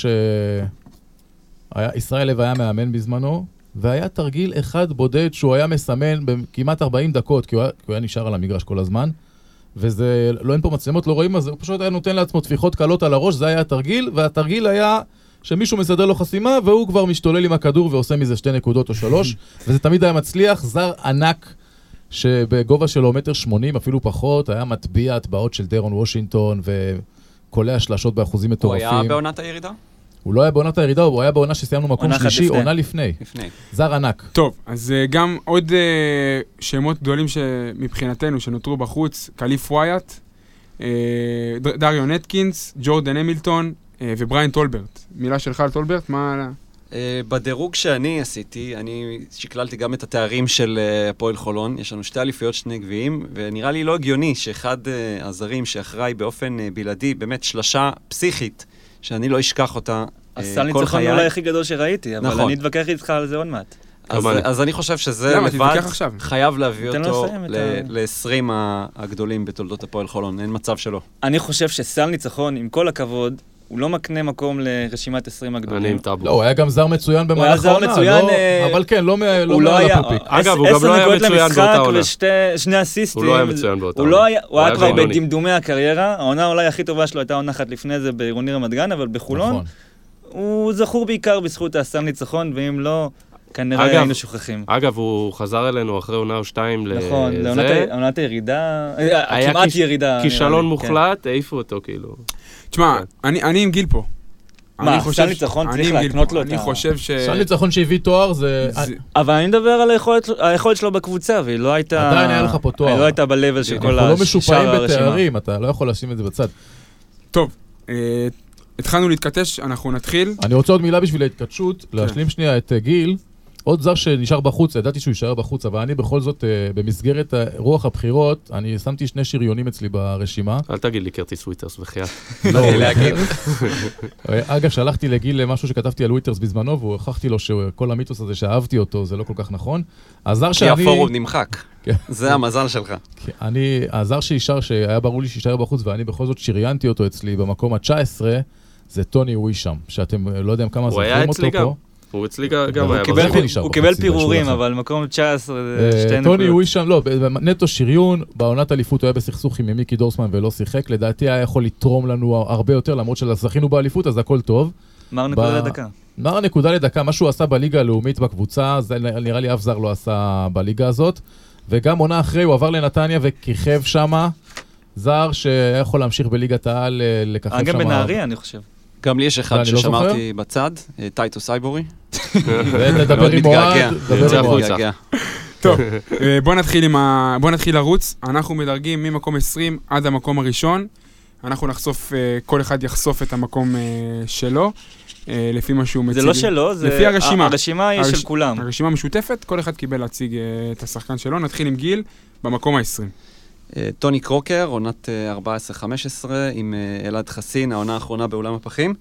שישראל לב היה מאמן בזמנו, והיה תרגיל אחד בודד שהוא היה מסמן בכמעט 40 דקות, כי הוא היה, כי הוא היה נשאר על המגרש כל הזמן. וזה, לא אין פה מצלמות, לא רואים, אז הוא פשוט היה נותן לעצמו טפיחות קלות על הראש, זה היה התרגיל, והתרגיל היה שמישהו מסדר לו חסימה, והוא כבר משתולל עם הכדור ועושה מזה שתי נקודות או שלוש, *laughs* וזה תמיד היה מצליח, זר ענק, שבגובה שלו מטר שמונים, אפילו פחות, היה מטביע הטבעות של דרון וושינגטון, וקולע שלשות באחוזים הוא מטורפים. היה בעונת הירידה? הוא לא היה בעונת הירידה, הוא היה בעונה שסיימנו מקום שלישי, לפני. עונה לפני. לפני. זר ענק. טוב, אז אה, גם עוד אה, שמות גדולים שמבחינתנו שנותרו בחוץ, קליף וויאט, אה, ד- דריון אטקינס, ג'ורדן המילטון אה, ובריין טולברט. מילה שלך על טולברט? מה... אה, בדירוג שאני עשיתי, אני שקללתי גם את התארים של הפועל חולון. יש לנו שתי אליפויות, שני גביעים, ונראה לי לא הגיוני שאחד אה, הזרים שאחראי באופן בלעדי, באמת שלשה פסיכית, שאני לא אשכח אותה אה, הסל כל ניצחון חיי. אולי הכי גדול שראיתי, אבל נכון. אני אתווכח איתך על זה עוד מעט. אז, אני. אז אני חושב שזה? לבד. חייב להביא אותו לסיים את ל-20 הגדולים בתולדות הפועל חולון, אין מצב שלא. אני חושב שסל ניצחון, עם כל הכבוד, הוא לא מקנה מקום לרשימת 20 אני הגדולים. עם טאבו. לא, הוא היה גם זר מצוין היה במהלך זר העונה, מצוין, לא- אה, אבל כן, לא לא הוא לא מעל היה, הפופיק. אגב, הוא גם לא היה מצוין באותה עונה. ושני אסיסטים. הוא לא היה מצוין באותה הוא עונה. היה, הוא הוא היה היה כבר. בדמדומי הקריירה, העונה אולי הכי טובה שלו הייתה עונה אחת לפני זה בעירוני רמת גן, אבל בחולון, נכון. הוא זכור בעיקר בזכות הסל ניצחון, ואם לא, כנראה אגב, היינו שוכחים. אגב, הוא חזר אלינו אחרי עונה או שתיים לזה. נכון, לעונת הירידה, אה, היה כמעט ירידה. כישלון לי, מוחלט, העיפו אותו, כאילו. תשמע, כן. אני אני עם גיל פה. מה, אני חושב סל ניצחון אני צריך להקנות. לו את אני ה- חושב ש... סל ניצחון שהביא תואר זה... כן. אבל אני מדבר על היכולת שלו- בקבוצה, והיא לא הייתה... עדיין היה לך פה תואר. היא לא הייתה ב-level של כל אנחנו לא השאר משופעים הרשימה. בתארים, אתה לא יכול לשים את זה בצד. טוב, אה, התחלנו להתכתש, אנחנו נתחיל. אני רוצה עוד מילה בשביל ההתכתשות, להשלים שנייה את אה, גיל. עוד זר שנשאר בחוץ, ידעתי שהוא יישאר בחוץ, אבל אני בכל זאת, אה, במסגרת רוח הבחירות, אני שמתי שני שריונים אצלי ברשימה. אל תגיד לי קרטיס וויטרס, בחייאת. *laughs* לא, להגיב. אה, אגב, שלחתי לגיל משהו שכתבתי על וויטרס בזמנו, והוכחתי לו שכל המיתוס הזה שאהבתי אותו, זה לא כל כך נכון. הזר כי שאני... הפורום נמחק. כן. זה המזל שלך. כי אני, הזר שישר, שהיה ברור לי שיישאר בחוץ, ואני בכל זאת שריינתי אותו אצלי במקום ה-19, זה טוני ווישם, שאתם אה, לא יודעים כמה הוא היה זוכרים אותו אצלי גם. פה. הוא אצלי גם הוא היה. נשאר הוא קיבל פירורים. אבל מקום 19 זה אה, שתי טוני נקודות. ווישם, לא, ב- ב- נטו שריון, בעונת אליפות הוא היה בסכסוך עם מיקי דורסמן ולא שיחק, לדעתי היה יכול לתרום לנו הרבה יותר, למרות שזכינו באליפות, אז הכל טוב. מר נקודה לדקה. נער הנקודה לדקה, מה שהוא עשה בליגה הלאומית בקבוצה, זה נראה לי אף זר לא עשה בליגה הזאת. וגם עונה אחרי, הוא עבר לנתניה וכיכב שמה. זר שהיה יכול להמשיך בליגת העל, לככב שמה. גם בנהריה, אני חושב. גם לי יש אחד לא ששמרתי בצד, אה, טייטוס *laughs* אייבורי. ותדבר מאוד עם. אוהד, דבר יוצא עם אוהד. טוב, אה, בוא נתחיל עם ה... בוא נתחיל לרוץ. אנחנו מדרגים ממקום 20 עד המקום הראשון. אנחנו נחשוף, אה, כל אחד יחשוף את המקום אה, שלו, אה, לפי מה שהוא מציג. זה לא שלו, זה... לפי הרשימה. הרשימה היא של כולם. הרשימה משותפת, כל אחד קיבל להציג אה, את השחקן שלו. נתחיל עם גיל, במקום ה-20. אה, טוני קרוקר, עונת אה, 14-15, עם אה, אלעד חסין, העונה האחרונה באולם הפחים.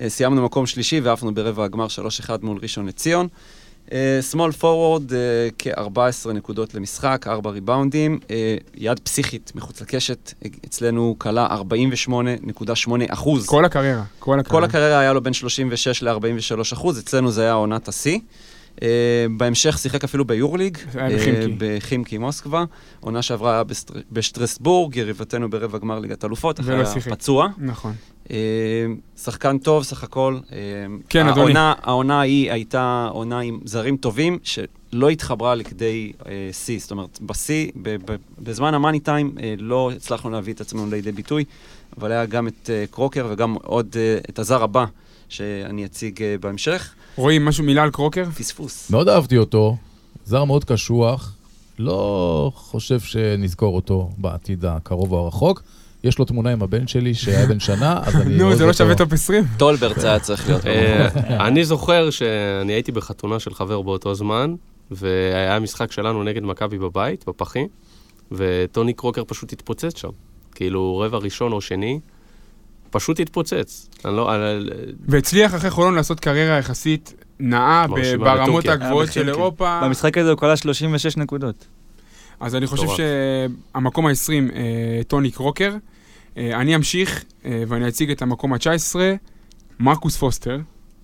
אה, סיימנו מקום שלישי ועפנו ברבע הגמר 3-1 מול ראשון לציון. סמול פורוורד, כ-14 נקודות למשחק, 4 ריבאונדים. אה, יד פסיכית מחוץ לקשת, אה, אצלנו כלה 48.8 אחוז. כל הקריירה, כל הקריירה. כל הקריירה היה לו בין 36 ל-43 אחוז, אצלנו זה היה עונת השיא. Uh, בהמשך שיחק אפילו ביורליג, בחימקי. בחימקי מוסקבה. עונה שעברה היה. בשטרסבורג, יריבתנו ברבע גמר ליגת אלופות, אחרי. הפצוע. נכון. Uh, שחקן טוב סך הכל. כן, אדוני. העונה, ההיא הייתה עונה עם זרים טובים, שלא התחברה לכדי שיא. זאת אומרת, בשיא, בזמן המאני טיים, לא הצלחנו להביא את עצמנו לידי ביטוי, אבל היה גם את קרוקר וגם עוד את הזר הבא, שאני אציג בהמשך. רואים משהו, מילה על קרוקר? פספוס. מאוד אהבתי אותו, זר מאוד קשוח, לא חושב שנזכור אותו בעתיד הקרוב או הרחוק. יש לו תמונה עם הבן שלי שהיה בן שנה, אז אני... *laughs* נו, זה לא שווה טופ 20? טולברט היה צריך להיות. *laughs* אה, אני זוכר שאני הייתי בחתונה של חבר באותו זמן, והיה משחק שלנו נגד מכבי בבית, בפחים, וטוני קרוקר פשוט התפוצץ שם. כאילו, רבע ראשון או שני, פשוט התפוצץ. אני לא... אני- והצליח אחרי חולון לעשות קריירה יחסית נאה ברמות. הגבוהות היה של. אירופה. במשחק הזה הוא קלע 36 נקודות. אז אני חושב. שהמקום ה-20, אה, טוני קרוקר. אה, אני אמשיך אה, ואני אציג את המקום ה-19, מרקוס פוסטר,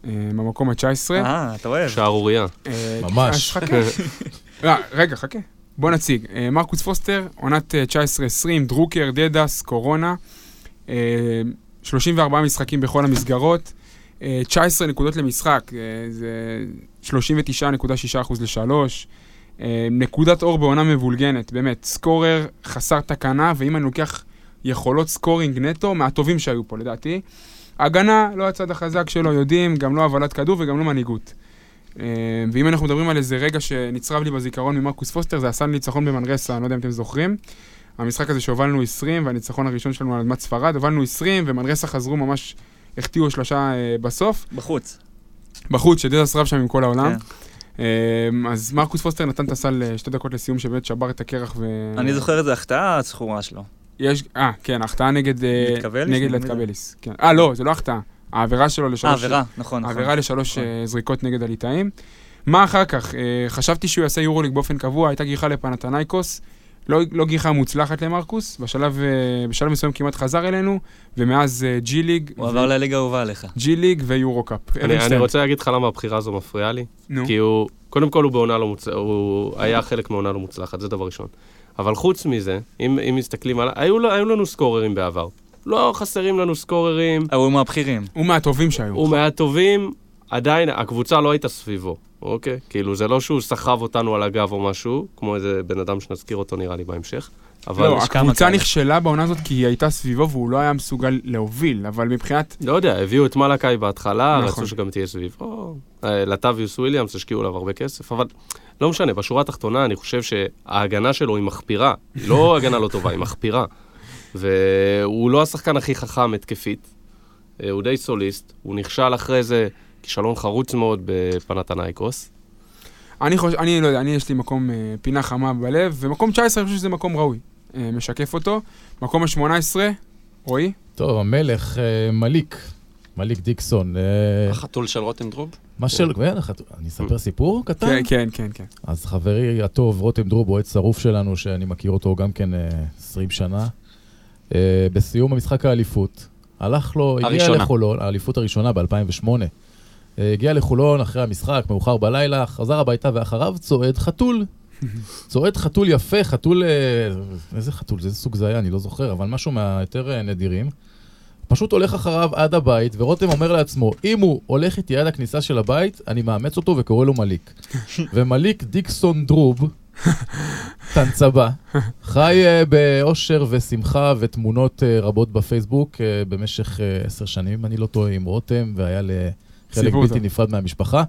אה, במקום ה-19. אה, אתה אוהב. שערורייה. אה, ממש. לא, רגע, חכה. בוא נציג. אה, מרקוס פוסטר, עונת אה, 19-20, דרוקר, דדס, קורונה. אה, 34 משחקים בכל המסגרות. אה, 19 נקודות למשחק, אה, זה 39.6% לשלוש. אה, נקודת אור בעונה מבולגנת, באמת. scorer חסר תקנה, ואם אני לוקח יכולות scoring נטו, מהטובים שהיו פה לדעתי. הגנה, לא הצד החזק שלו, יודעים, גם לא הובלת כדור וגם לא מנהיגות. אה, ואם אנחנו מדברים על איזה רגע שנצרב לי בזיכרון ממרקוס פוסטר, זה עשה ניצחון במנרסה, אני לא יודע אם אתם זוכרים. המשחק הזה שהובלנו 20, והניצחון הראשון שלנו על אדמת ספרד, הובלנו 20, ומנרסה חזרו ממש, החטיאו שלושה אה, בסוף. בחוץ. בחוץ, שדדס רב שם עם כל העולם. כן. אמ, אז מרקוס פוסטר נתן את הסל אה, שתי דקות לסיום, שבאמת שבר את הקרח ו... אני זוכר איזה החטאה הזכורה שלו. יש, אה, כן, החטאה נגד... אה, ליטקבליס? נגד לטקבליס. כן. אה, לא, זה לא החטאה. העבירה שלו אה, לשלוש... עבירה, נכון, נכון. העבירה לשלוש נכון. אה, זריקות נגד הליטאים. מה אחר כך? אה, חשבתי שהוא יעשה יורוליג באופן קבוע, הייתה גיחה לפנתנייקוס. לא, לא גיחה מוצלחת למרקוס, בשלב, אה, בשלב מסוים כמעט חזר אלינו, ומאז אה, ג'י ליג, הוא עבר לליגה האהובה עליך. ג'י ליג ויורו קאפ. אני, אני. רוצה להגיד לך למה הבחירה הזו מפריעה לי. נו. כי הוא, קודם כל הוא בעונה לא מוצלחת, הוא היה חלק מעונה לא מוצלחת, זה דבר ראשון. אבל חוץ מזה, אם, אם מסתכלים על... היו, היו לנו סקוררים בעבר. לא חסרים לנו סקוררים, אה, הוא מהבכירים. הוא מהטובים שהיו. הוא מהטובים, עדיין הקבוצה לא הייתה סביבו, אוקיי? כאילו, זה לא שהוא סחב אותנו על הגב או משהו, כמו איזה בן אדם שנזכיר אותו נראה לי בהמשך. אבל לא, הקבוצה כאלה. נכשלה בעונה הזאת כי היא הייתה סביבו והוא לא היה מסוגל להוביל, אבל מבחינת... לא יודע, הביאו את מלאקאי בהתחלה, נכון. רצו שגם תהיה סביבו. אה, לטביוס וויליאמס השקיעו עליו הרבה כסף, אבל לא משנה, בשורה התחתונה אני חושב שההגנה שלו היא מחפירה. היא לא *laughs* הגנה לא טובה, היא מחפירה. והוא לא השחקן הכי חכם התקפית, אה, הוא די סוליסט, הוא נכשל אחרי זה כישלון חרוץ מאוד בפנתנייקוס. אני חושב, אני לא יודע, אני יש לי מקום, אה, פינה חמה בלב, ומקום 19 אני חושב שזה מקום ראוי. אה, משקף אותו. מקום ה-18, רועי? טוב, המלך אה, מליק, מליק דיקסון. אה, החתול של רותם דרוב? מה של... כן, החת- אני אספר סיפור קטן? כן, כן, כן, כן. אז חברי הטוב, רותם דרוב, אוהד שרוף שלנו, שאני מכיר אותו גם כן אה, 20 שנה, אה, בסיום המשחק האליפות, הלך לו, הגיע הראשונה. לחולון, האליפות הראשונה ב-2008. הגיע לחולון אחרי המשחק, מאוחר בלילה, חזר הביתה ואחריו צועד חתול. *laughs* צועד חתול יפה, חתול... אה, איזה חתול? איזה סוג זה היה? אני לא זוכר, אבל משהו מהיותר אה, נדירים. פשוט הולך אחריו עד הבית, ורותם אומר לעצמו, אם הוא הולך איתי עד הכניסה של הבית, אני מאמץ אותו וקורא לו מליק. *laughs* ומליק דיקסון דרוב, טנצבה, חי אה, באושר ושמחה ותמונות אה, רבות בפייסבוק אה, במשך אה, עשר שנים, אם אני לא טועה, עם רותם, והיה לחלק סיפור בלתי. נפרד מהמשפחה.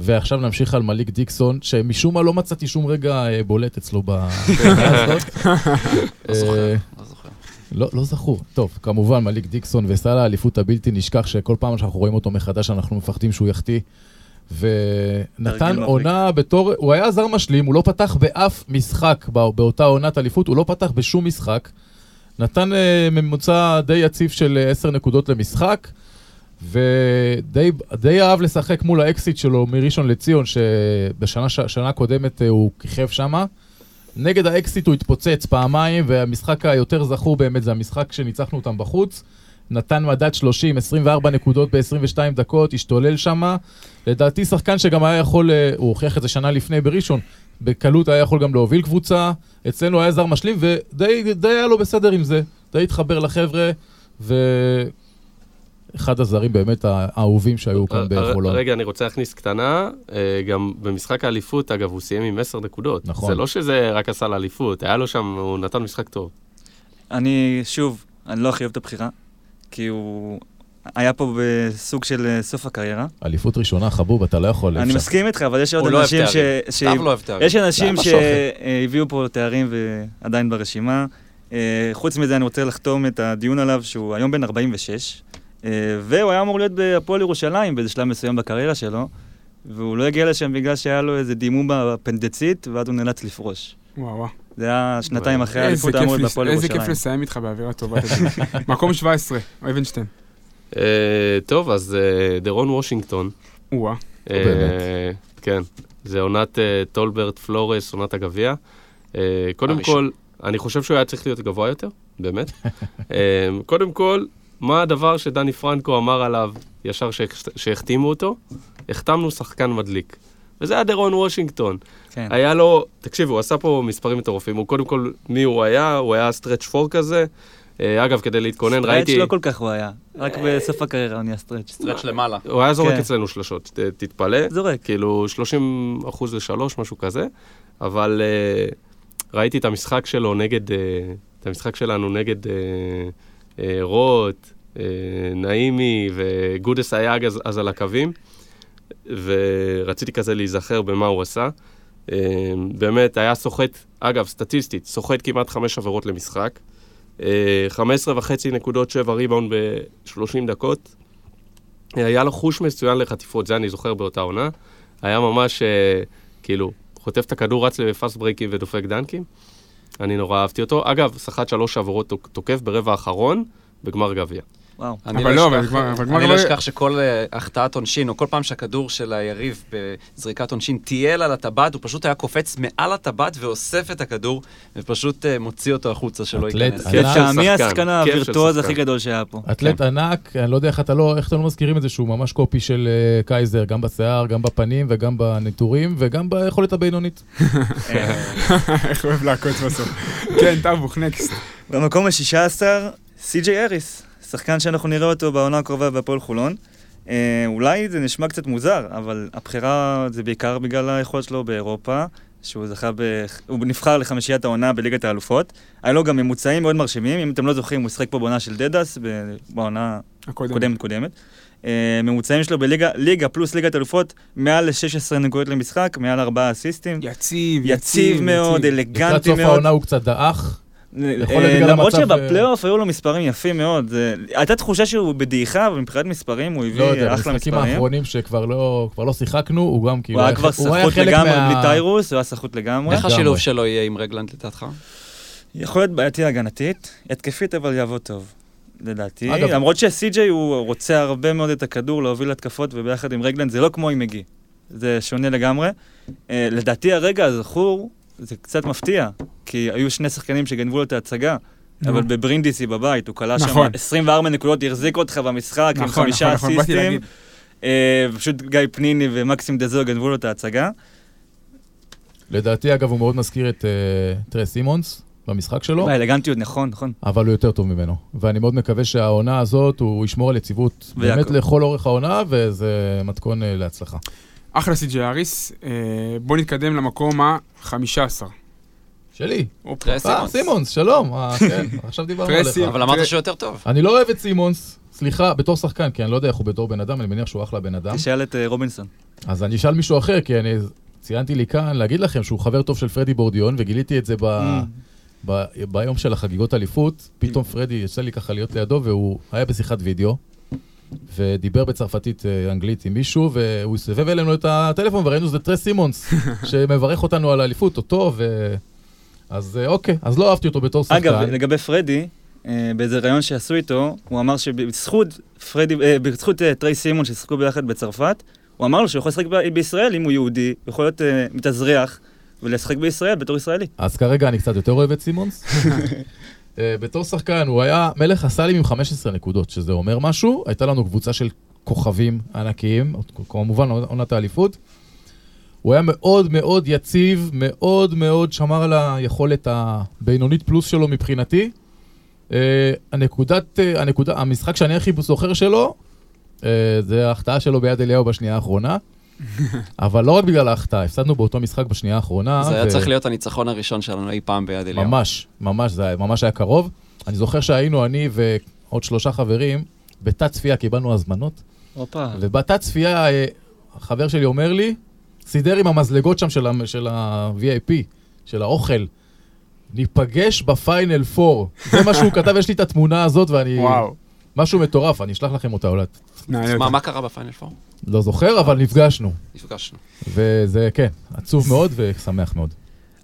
ועכשיו נמשיך על מליק דיקסון, שמשום מה לא מצאתי שום רגע אה, בולט אצלו *laughs* הזאת. לא זוכר, אה, לא זוכר. לא, לא זכור. טוב, כמובן, מליק דיקסון וסל האליפות הבלתי נשכח, שכל פעם שאנחנו רואים אותו מחדש, אנחנו מפחדים שהוא יחטיא. ונתן עונה בתור, הוא היה זר משלים, הוא לא פתח באף משחק בא- באותה עונת אליפות, הוא לא פתח בשום משחק. נתן אה, ממוצע די יציב של אה, 10 נקודות למשחק, ודי די אהב לשחק מול האקסיט שלו מראשון לציון, שבשנה ש- שנה קודמת אה, הוא כיכב שמה. נגד האקסיט הוא התפוצץ פעמיים, והמשחק היותר זכור באמת זה המשחק שניצחנו אותם בחוץ. נתן מדד 30, 24 נקודות ב-22 דקות, השתולל שמה. לדעתי שחקן שגם היה יכול, אה, הוא הוכיח את זה שנה לפני בראשון, בקלות היה יכול גם להוביל קבוצה. אצלנו היה זר משלים, ודי די היה לו בסדר עם זה. די התחבר לחבר'ה, ואחד הזרים באמת האהובים שהיו כאן הר- בחולון. רגע, אני רוצה להכניס קטנה, אה, גם במשחק האליפות, אגב, הוא סיים עם 10 נקודות. נכון. זה לא שזה רק עשה לאליפות, היה לו שם, הוא נתן משחק טוב. אני, שוב, אני לא הכי אוהב את הבחירה, כי הוא היה פה בסוג של אה, סוף הקריירה. אליפות ראשונה, חבוב, אתה לא יכול... אני. מסכים איתך, אבל יש עוד הוא לא אוהב אנשים ש... סתיו לא אוהב תארים. יש אנשים. שהביאו פה תארים ועדיין ברשימה. אה, חוץ מזה, אני רוצה לחתום את הדיון עליו, שהוא היום בן 46, אה, והוא היה אמור להיות בהפועל ירושלים באיזה שלב מסוים בקריירה שלו, והוא לא הגיע לשם בגלל שהיה לו איזה דימום בפנדצית, ואז הוא נאלץ לפרוש. וואו וואו. זה היה שנתיים אחרי איזה האליפות, לס- בהפועל איזה ירושלים. כיף לסיים איתך באווירה טובה. *laughs* מקום 17, אבנשטיין. אה, טוב, אז אה, דרון וושינגטון. או-אה. אה, באמת. כן, זה עונת אה, טולברט פלורס, עונת הגביע. אה, קודם. כל, אני חושב שהוא היה צריך להיות גבוה יותר, באמת. *laughs* אה, קודם כל, מה הדבר שדני פרנקו אמר עליו ישר שהח- שהחתימו אותו? החתמנו שחקן מדליק. וזה היה דרון וושינגטון. כן. היה לו, תקשיבו, הוא עשה פה מספרים מטורפים. הוא קודם כל, מי הוא היה? הוא היה stretch four כזה. אה, אגב, כדי להתכונן, stretch ראיתי... לא כל כך הוא היה, רק בסוף הקריירה הוא נהיה stretch. stretch למעלה. הוא היה זורק כן. אצלנו שלשות, ת- תתפלא. זורק. כאילו 30 אחוז לשלוש, משהו כזה. אבל אה, ראיתי את המשחק שלו נגד, אה, את המשחק שלנו נגד אה, רוט, נעימי וגודס היה אז, אז על הקווים, ורציתי כזה להיזכר במה הוא עשה. אה, באמת, היה סוחט, אגב, סטטיסטית, סוחט כמעט חמש עבירות למשחק. Uh, 15 וחצי נקודות, שבע ריבאונד ב-30 דקות. היה לו חוש מצוין לחטיפות, זה אני זוכר באותה עונה. היה ממש, אה, כאילו, חוטף את הכדור, רץ לפאסט ברייקים ודופק דנקים. אני נורא אהבתי אותו. אגב, סחט שלוש עבורות תוק- תוקף ברבע האחרון בגמר גביע. וואו. אבל לא, אבל כבר- אבל כבר אני לא- לא אשכח שכל אה, החטאת עונשין, או כל פעם שהכדור של היריב בזריקת עונשין טייל על הטבעת, הוא פשוט היה קופץ מעל הטבעת ואוסף את הכדור, ופשוט אה, מוציא אותו החוצה שלא אתלט ייכנס. ענק. כיף של מי שחקן, השחקן הווירטואוז הכי. גדול שהיה פה? אתלט ענק, אני לא יודע איך אתה לא, איך אתם לא מזכירים את זה שהוא ממש קופי של אה, קייזר, גם בשיער, גם בפנים וגם בנטורים וגם ביכולת הבינונית. *laughs* איך הוא אוהב לעקוץ בסוף. כן, טאבוך, נקסט. במקום ה-16, סי.ג'יי אריס, שחקן שאנחנו נראה אותו בעונה הקרובה בהפועל חולון. אה, אולי זה נשמע קצת מוזר, אבל הבחירה זה בעיקר בגלל היכולת שלו באירופה, שהוא זכה ב... הוא נבחר לחמישיית העונה בליגת האלופות. היה לו גם ממוצעים מאוד מרשימים, אם אתם לא זוכרים, הוא שיחק פה בעונה של דדס, בעונה הקודם. קודמת קודמת. אה, ממוצעים שלו בליגה, ליגה פלוס ליגת אלופות, מעל ל-16 נקודות למשחק, מעל 4 אסיסטים. יציב, יציב מאוד, לקראת אלגנטי סוף מאוד. העונה הוא קצת דעך. אה, למרות שבפלייאוף היו לו מספרים יפים מאוד. הייתה תחושה שהוא בדעיכה, אבל מבחינת מספרים הוא לא הביא יודע, אחלה מספרים. האחרונים שכבר לא לא שיחקנו, הוא גם כאילו... הוא היה כבר סחוט לגמרי בלי טיירוס, הוא היה סחוט לגמרי. איך. השילוב שלו יהיה עם רגלנד לדעתך? יכול להיות בעייתי הגנתית, התקפית אבל יעבוד טוב. לדעתי, אגב- למרות שסי.ג'יי הוא רוצה הרבה מאוד את הכדור להוביל התקפות וביחד עם רגלנד זה לא כמו עם מגי, זה שונה לגמרי. אה, לדעתי הרגע הזכור זה קצת מפתיע, כי היו שני שחקנים שגנבו לו את ההצגה. אבל בברינדיסי בבית, הוא כלה שם נכון. 24 נקודות, החזיק אותך במשחק עם נכון, חמישה נכון, נכון, אסיסטים. אה, פשוט גיא פניני ומקסים דזו גנבו לו את ההצגה. לדעתי, אגב, הוא מאוד מזכיר את אה, טרס סימונס במשחק שלו, באלגנטיות, נכון, נכון. אבל הוא יותר טוב ממנו. ואני מאוד מקווה שהעונה הזאת, הוא ישמור על יציבות באמת. לכל אורך העונה, וזה מתכון אה, להצלחה. אחלה סי.ג'י אריס. אה, בוא נתקדם למקום ה-15. שלי. אה, סימונס. שלום. אה, כן, *laughs* עכשיו דיברנו עליך. אבל אמרת שהוא יותר טוב. אני לא אוהב את סימונס, סליחה, בתור שחקן, כי אני לא יודע איך הוא בתור בן אדם, אני מניח שהוא אחלה בן אדם. תשאל את רובינסון. אז אני אשאל מישהו אחר, כי אני ציינתי לי כאן להגיד לכם שהוא חבר טוב של פרדי בורדיון, וגיליתי את זה ב... Mm. ב... ביום של החגיגות אליפות. פתאום פרדי, יצא לי ככה להיות לידו, והוא היה בשיחת וידאו, ודיבר בצרפתית אה, אנגלית עם מישהו, והוא הסבב אלינו את הטלפון, וראינו שזה טרס סימונס, *laughs* שמברך אותנו על האליפות, אותו, ו... אז אה, אוקיי, אז לא אהבתי אותו בתור שחקן. אגב, לגבי פרדי, אה, באיזה ראיון שעשו איתו, הוא אמר שבזכות פרדי, בזכות טריי סימון ששיחקו ביחד בצרפת, הוא אמר לו שהוא יכול לשחק בישראל אם הוא יהודי, הוא יכול להיות מתאזרח ולשחק בישראל בתור ישראלי. אז כרגע אני קצת יותר אוהב את סימונס. *laughs* אה, בתור שחקן, הוא היה מלך הסלים עם 15 נקודות, שזה אומר משהו. הייתה לנו קבוצה של כוכבים ענקיים, כמובן עונת האליפות. הוא היה מאוד מאוד יציב, מאוד מאוד שמר על היכולת הבינונית פלוס שלו מבחינתי. אה, הנקודת, אה, הנקודה, המשחק שאני הכי זוכר שלו, אה, זה ההחטאה שלו ביד אליהו בשנייה האחרונה. אבל לא רק בגלל ההחטאה, הפסדנו באותו משחק בשנייה האחרונה. זה היה ו- צריך להיות הניצחון הראשון שלנו אי פעם ביד אליהו. ממש, ממש, זה היה- ממש היה קרוב. אני זוכר שהיינו אני ועוד שלושה חברים, בתת צפייה קיבלנו הזמנות, הופה. ובתת צפייה אה, החבר שלי אומר לי, סידר עם המזלגות שם של ה- של ה-VIP, של האוכל, ניפגש בפיינל 4. זה מה שהוא כתב, יש לי את התמונה הזאת ואני... וואו. משהו מטורף, אני אשלח לכם אותה אולי. מה, קרה בפיינל פור? לא זוכר, אבל נפגשנו. נפגשנו. וזה, כן, עצוב מאוד ושמח מאוד.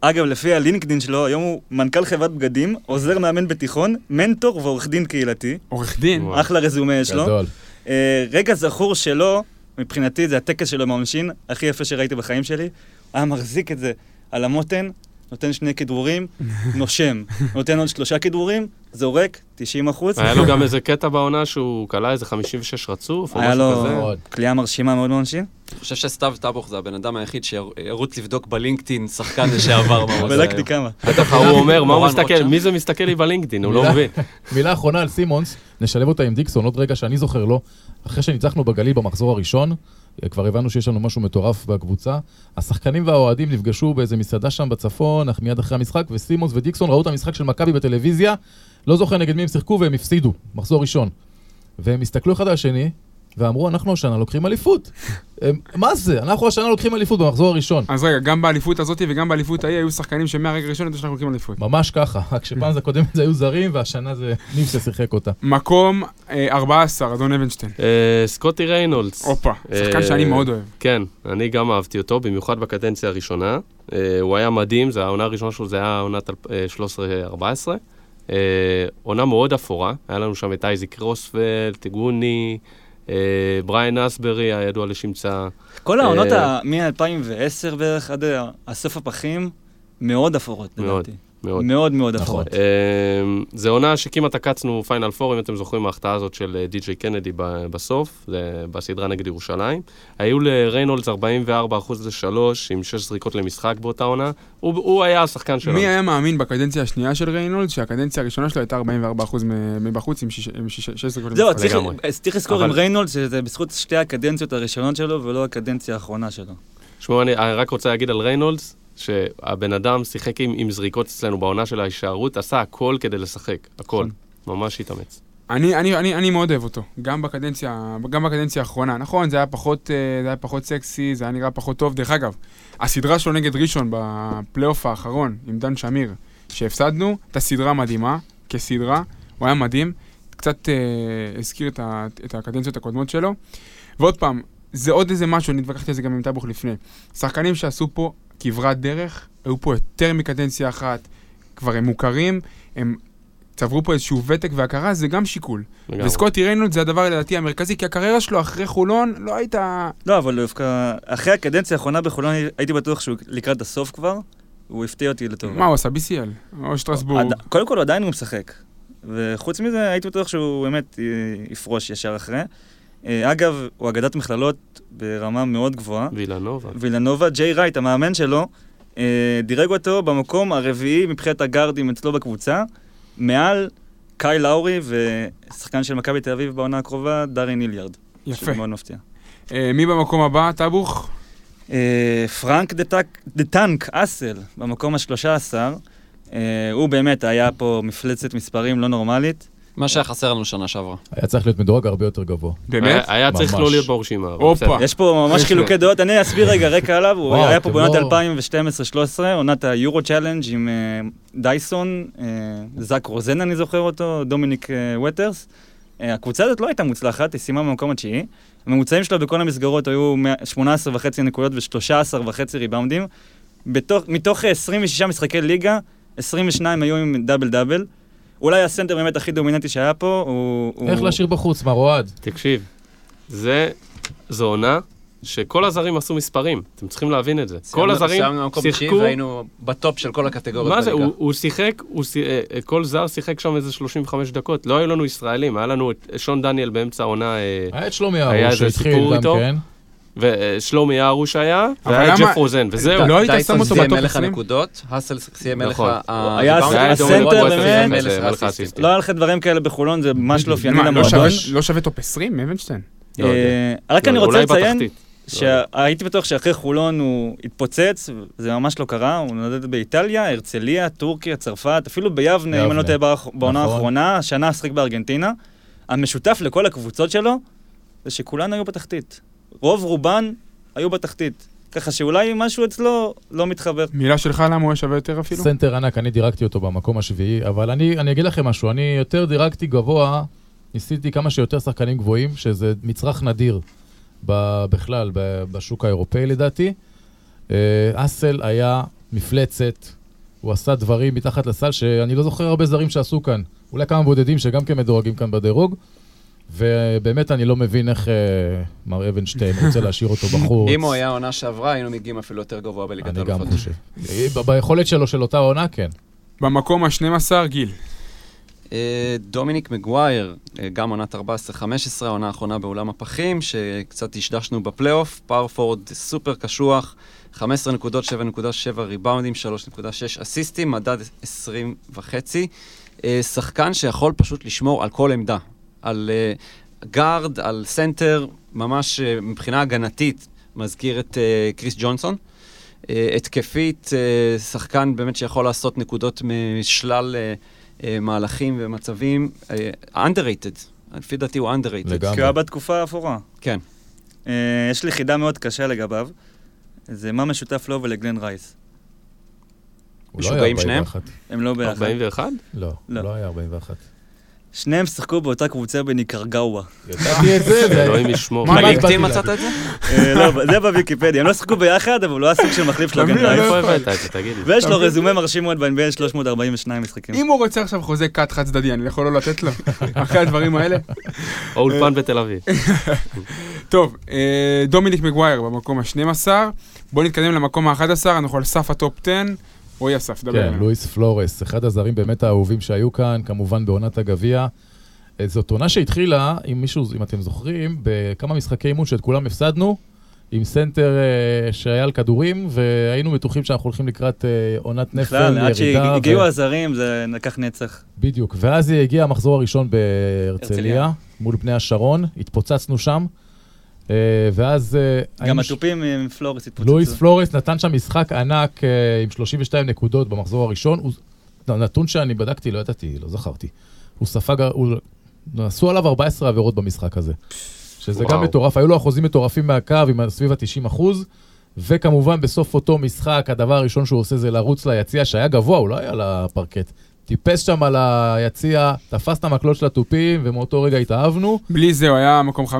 אגב, לפי הלינקדין שלו, היום הוא מנכ"ל חברת בגדים, עוזר מאמן בתיכון, מנטור ועורך דין קהילתי. עורך דין. אחלה רזומה יש לו. גדול. אה, רגע זכור שלו, מבחינתי זה הטקס שלו עם העונשין, הכי יפה שראיתי בחיים שלי. היה מחזיק את זה על המותן, נותן שני כדרורים, *laughs* נושם. נותן עוד שלושה כדרורים, זורק, 90 אחוז. היה לו *laughs* גם איזה קטע בעונה שהוא כלה איזה 56 רצוף, או היה משהו לו כזה. מאוד. כליאה מרשימה מאוד בעונשין. אני חושב שסתיו טבוך זה הבן אדם היחיד שירוץ לבדוק בלינקדאין שחקן לשעבר. עושה *laughs* בדקתי. כמה. בטח הוא אומר, מה הוא מסתכל. מי זה מסתכל לי בלינקדאין, הוא לא מילה- מבין. *laughs* מילה אחרונה על סימונס, נשלב אותה עם דיקסון עוד רגע שאני זוכר לו. אחרי שניצחנו בגליל במחזור הראשון, אה, כבר הבנו שיש לנו משהו מטורף בקבוצה. השחקנים והאוהדים נפגשו באיזה מסעדה שם בצפון, אך מיד אחרי המשחק, וסימונס ודיקסון ראו את המשחק של מכבי בטלוויזיה, לא זוכר נגד מי הם שיחקו והם הפסידו, מחזור ראשון. והם הסתכלו אחד על השני, ואמרו, אנחנו השנה לוקחים אליפות. *laughs* הם, מה זה? אנחנו השנה לוקחים אליפות במחזור הראשון. אז רגע, גם באליפות הזאת וגם באליפות ההיא היו שחקנים שמהרגע הראשון ידעו שאנחנו לוקחים אליפות. ממש ככה, רק שפעם זה קודם זה היו זרים, והשנה זה *laughs* נימסה שיחק אותה. מקום אה, 14, אדון אבנשטיין. אה, סקוטי ריינולדס. הופה, שחקן אה, שאני מאוד אוהב. כן, אני גם אהבתי אותו, במיוחד בקדנציה הראשונה. אה, הוא היה מדהים, זה העונה הראשונה שלו, זה היה עונת אלפ- אה, 13-14. אה, עונה מאוד אפורה, היה לנו שם את אייזיק רוזפלט, טיגוני, אה, בריין אסברי, הידוע לשמצה. כל העונות אה, מ-2010 בערך עד הסוף הפחים, מאוד אפורות, מאוד, לדעתי. מאוד. מאוד מאוד נכון. אפורות. אה, זה עונה שכמעט עקצנו פיינל פור, אם אתם זוכרים, ההחטאה הזאת של אה, די.ג'יי קנדי ב- בסוף, בסדרה נגד ירושלים. היו לריינולדס 44 אחוז לשלוש, עם 6 זריקות למשחק באותה עונה. הוא, הוא היה השחקן שלנו. מי היה מאמין בקדנציה השנייה של ריינולד, שהקדנציה הראשונה שלו הייתה 44% מ- מבחוץ עם 6 זריקות זהו, למשחק? אז צריך לזכור אבל- עם ריינולדס שזה בזכות שתי הקדנציות הראשונות שלו ולא הקדנציה האחרונה שלו. שמעו, אני, אני רק רוצה להגיד על ריינולדס, שהבן אדם שיחק עם, עם זריקות אצלנו בעונה של ההישארות, עשה הכל כדי לשחק, הכל. ממש התאמץ. אני, אני, אני, אני מאוד אוהב אותו, גם בקדנציה, גם בקדנציה האחרונה. נכון, זה היה, פחות, אה, זה היה פחות סקסי, זה היה נראה פחות טוב. דרך אגב, הסדרה שלו נגד ראשון בפלייאוף האחרון עם דן שמיר, שהפסדנו, הייתה סדרה מדהימה, כסדרה, הוא היה מדהים, קצת אה, הזכיר את, ה, את הקדנציות הקודמות שלו. ועוד פעם, זה עוד איזה משהו, אני התווכחתי על זה גם עם טבוך לפני. שחקנים שעשו פה כברת דרך, היו פה יותר מקדנציה אחת, כבר הם מוכרים, הם צברו פה איזשהו ותק והכרה, זה גם שיקול. לגמרי. וסקוטי ריינולד זה הדבר לדעתי המרכזי, כי הקריירה שלו אחרי חולון לא הייתה... לא, אבל דווקא אחרי הקדנציה האחרונה בחולון הייתי בטוח שהוא לקראת הסוף כבר, הוא הפתיע אותי לטובה. מה הוא עשה? BCL, או שטרסבורג. עד- קודם כל עדיין הוא משחק. וחוץ מזה, הייתי בטוח שהוא באמת אה, יפרוש ישר אחרי. אה, אגב, הוא אגדת מכללות ברמה מאוד גבוהה. וילנובה. וילנובה, ג'יי רייט, המאמן שלו, אה, דירג אותו במקום הרביעי מבחינת הגארדים אצלו בקבוצה, מעל קייל לאורי ושחקן של מכבי תל אביב בעונה הקרובה, דארן היליארד. יפה. שזה מאוד מפתיע. אה, מי במקום הבא? טבוך? אה, פרנק the tank האסל, במקום השלושה עשר, אה, הוא באמת היה פה מפלצת מספרים לא נורמלית. מה שהיה חסר לנו שנה שעברה. היה צריך להיות מדורג הרבה יותר גבוה. באמת? היה, צריך. לא להיות ברשימה. הופה. יש פה ממש חילוקי דעות, אני אסביר רגע רקע עליו, הוא היה פה בעונת לא- 2012-2013, עונת היורו צ'אלנג' עם אה, דייסון, אה, זאק רוזן אני זוכר אותו, דומיניק אה, ווטרס. אה, הקבוצה הזאת לא הייתה מוצלחת, היא סיימה במקום התשיעי. הממוצעים שלה בכל המסגרות היו 18.5 נקודות ו-13.5 ריבאונדים. בתוך- מתוך אה, 26 משחקי ליגה, 22 היו עם דאבל דאבל. אולי הסנטר באמת הכי דומיננטי שהיה פה, הוא... הוא- איך להשאיר בחוץ, מר אוהד? תקשיב, זה, זו עונה שכל הזרים עשו מספרים, אתם צריכים להבין את זה. כל הזרים שיחקו... והיינו בטופ של כל הקטגוריות מה זה. הוא, הוא שיחק, הוא, אה, אה, כל זר שיחק שם איזה 35 דקות. לא היו לנו ישראלים, היה לנו את שון דניאל באמצע העונה, אה, היה את שלומי ארוש איזה שהתחיל גם? כן. ושלומי ארוש היה, והיה ג'ף רוזן, וזהו. לא היית שם אותו בטופ מלך 20? הנקודות, האסל סיים מלך נכון. ה- היה והיה ודורון הסנטר באמת. האסיסטים. לא היה לך דברים כאלה בחולון, זה ממש לא אופייני מה, לא למועדון. לא שווה טופ 20? אבנשטיין? לא. אה, רק לא, אני רוצה אולי לציין בתחתית. שהייתי בטוח שאחרי חולון הוא התפוצץ, זה ממש לא קרה, הוא נדד באיטליה, הרצליה, טורקיה, צרפת, אפילו ביבנה, אם אני לא. טועה בעונה נכון. האחרונה, השנה שיחק בארגנטינה. המשותף לכל הקבוצות שלו זה שכולן היו בתחתית. רוב רובן היו בתחתית. ככה שאולי משהו אצלו לא מתחבר. מילה שלך למה הוא היה שווה יותר אפילו? סנטר ענק, אני דירגתי אותו במקום השביעי, אבל אני, אני אגיד לכם משהו, אני יותר דירגתי גבוה, ניסיתי כמה שיותר שחקנים גבוהים, שזה מצרך נדיר ב, בכלל ב, בשוק האירופאי לדעתי. אה, האסל היה מפלצת, הוא עשה דברים מתחת לסל שאני לא זוכר הרבה זרים שעשו כאן. אולי כמה בודדים שגם כן מדורגים כאן בדירוג. ובאמת אני לא מבין איך אה, מר אבנשטיין רוצה להשאיר אותו בחוץ. אם הוא היה עונה שעברה, היינו מגיעים אפילו יותר גבוה בליגת אני גם. חושב. ב- ביכולת שלו של אותה עונה, כן. במקום ה-12, גיל. אה, דומיניק מגווייר, אה, גם עונת 14-15, העונה האחרונה באולם הפחים, שקצת דשדשנו בפלייאוף, power forward סופר קשוח, 15 נקודות, 7.7 ריבאונדים, 3.6 אסיסטים, מדד 20 וחצי. אה, שחקן שיכול פשוט לשמור על כל עמדה, על אה, גארד, על סנטר, ממש אה, מבחינה הגנתית, מזכיר את אה, קריס ג'ונסון. אה, התקפית, אה, שחקן באמת שיכול לעשות נקודות משלל אה, אה, מהלכים ומצבים. אה, underrated, לפי דעתי הוא underrated. לגמרי. כי הוא היה בתקופה האפורה. כן. אה, יש לי חידה מאוד קשה לגביו. זה מה משותף לו ולגלן רייס. הוא לא היה משוגעים שניהם? 41. הם לא ביחד. 41? לא, הוא לא. לא היה 41. שניהם שיחקו באותה קבוצה בניקרגאווה. ידעתי את זה, אלוהים ישמור. מה, בלינקדאין מצאת. את זה? אה, לא, זה בוויקיפדיה. הם לא שיחקו ביחד, אבל הוא היה סוג של מחליף של רייס. לא איפה. הבאת את זה? תגיד לי. ויש לו רזומה מרשים מאוד ב-NBA 342 משחקים. אם הוא רוצה עכשיו חוזה קאט חד צדדי, אני יכול לא לתת לו? *laughs* אחרי הדברים האלה? או אולפן בתל אביב. *laughs* טוב, אה, דומיניק מגווייר במקום ה-12. בואו נתקדם למקום ה-11, אנחנו על סף הטופ 10. רועי אסף, דבר כן. לואיס פלורס, אחד הזרים באמת האהובים שהיו כאן, כמובן בעונת הגביע. אה, זאת עונה שהתחילה, אם מישהו, אם אתם זוכרים, בכמה משחקי אימון שאת כולם הפסדנו, עם סנטר אה, שהיה על כדורים, והיינו בטוחים שאנחנו הולכים לקראת אה, עונת נפל, בכלל, עד ירידה. שהגיעו ו- הזרים זה לקח נצח. בדיוק, ואז הגיע המחזור הראשון בהרצליה, הרצליה. מול בני השרון, התפוצצנו שם, ואז... אה, גם היינו ש- התופים עם פלורס התפוצצו. לואיס פלורס נתן שם משחק ענק אה, עם 32 נקודות במחזור הראשון. הוא... נתון שאני בדקתי, לא ידעתי, לא זכרתי. הוא ספג, הוא... עשו עליו 14 עבירות במשחק הזה. שזה וואו. גם מטורף, היו לו אחוזים מטורפים מהקו עם סביב ה-90 אחוז. וכמובן בסוף אותו משחק, הדבר הראשון שהוא עושה זה לרוץ ליציע שהיה גבוה, הוא לא היה על הפרקט. טיפס שם על היציע, תפס את המקלות של התופים, ומאותו רגע התאהבנו. בלי זה הוא היה מקום 15-16?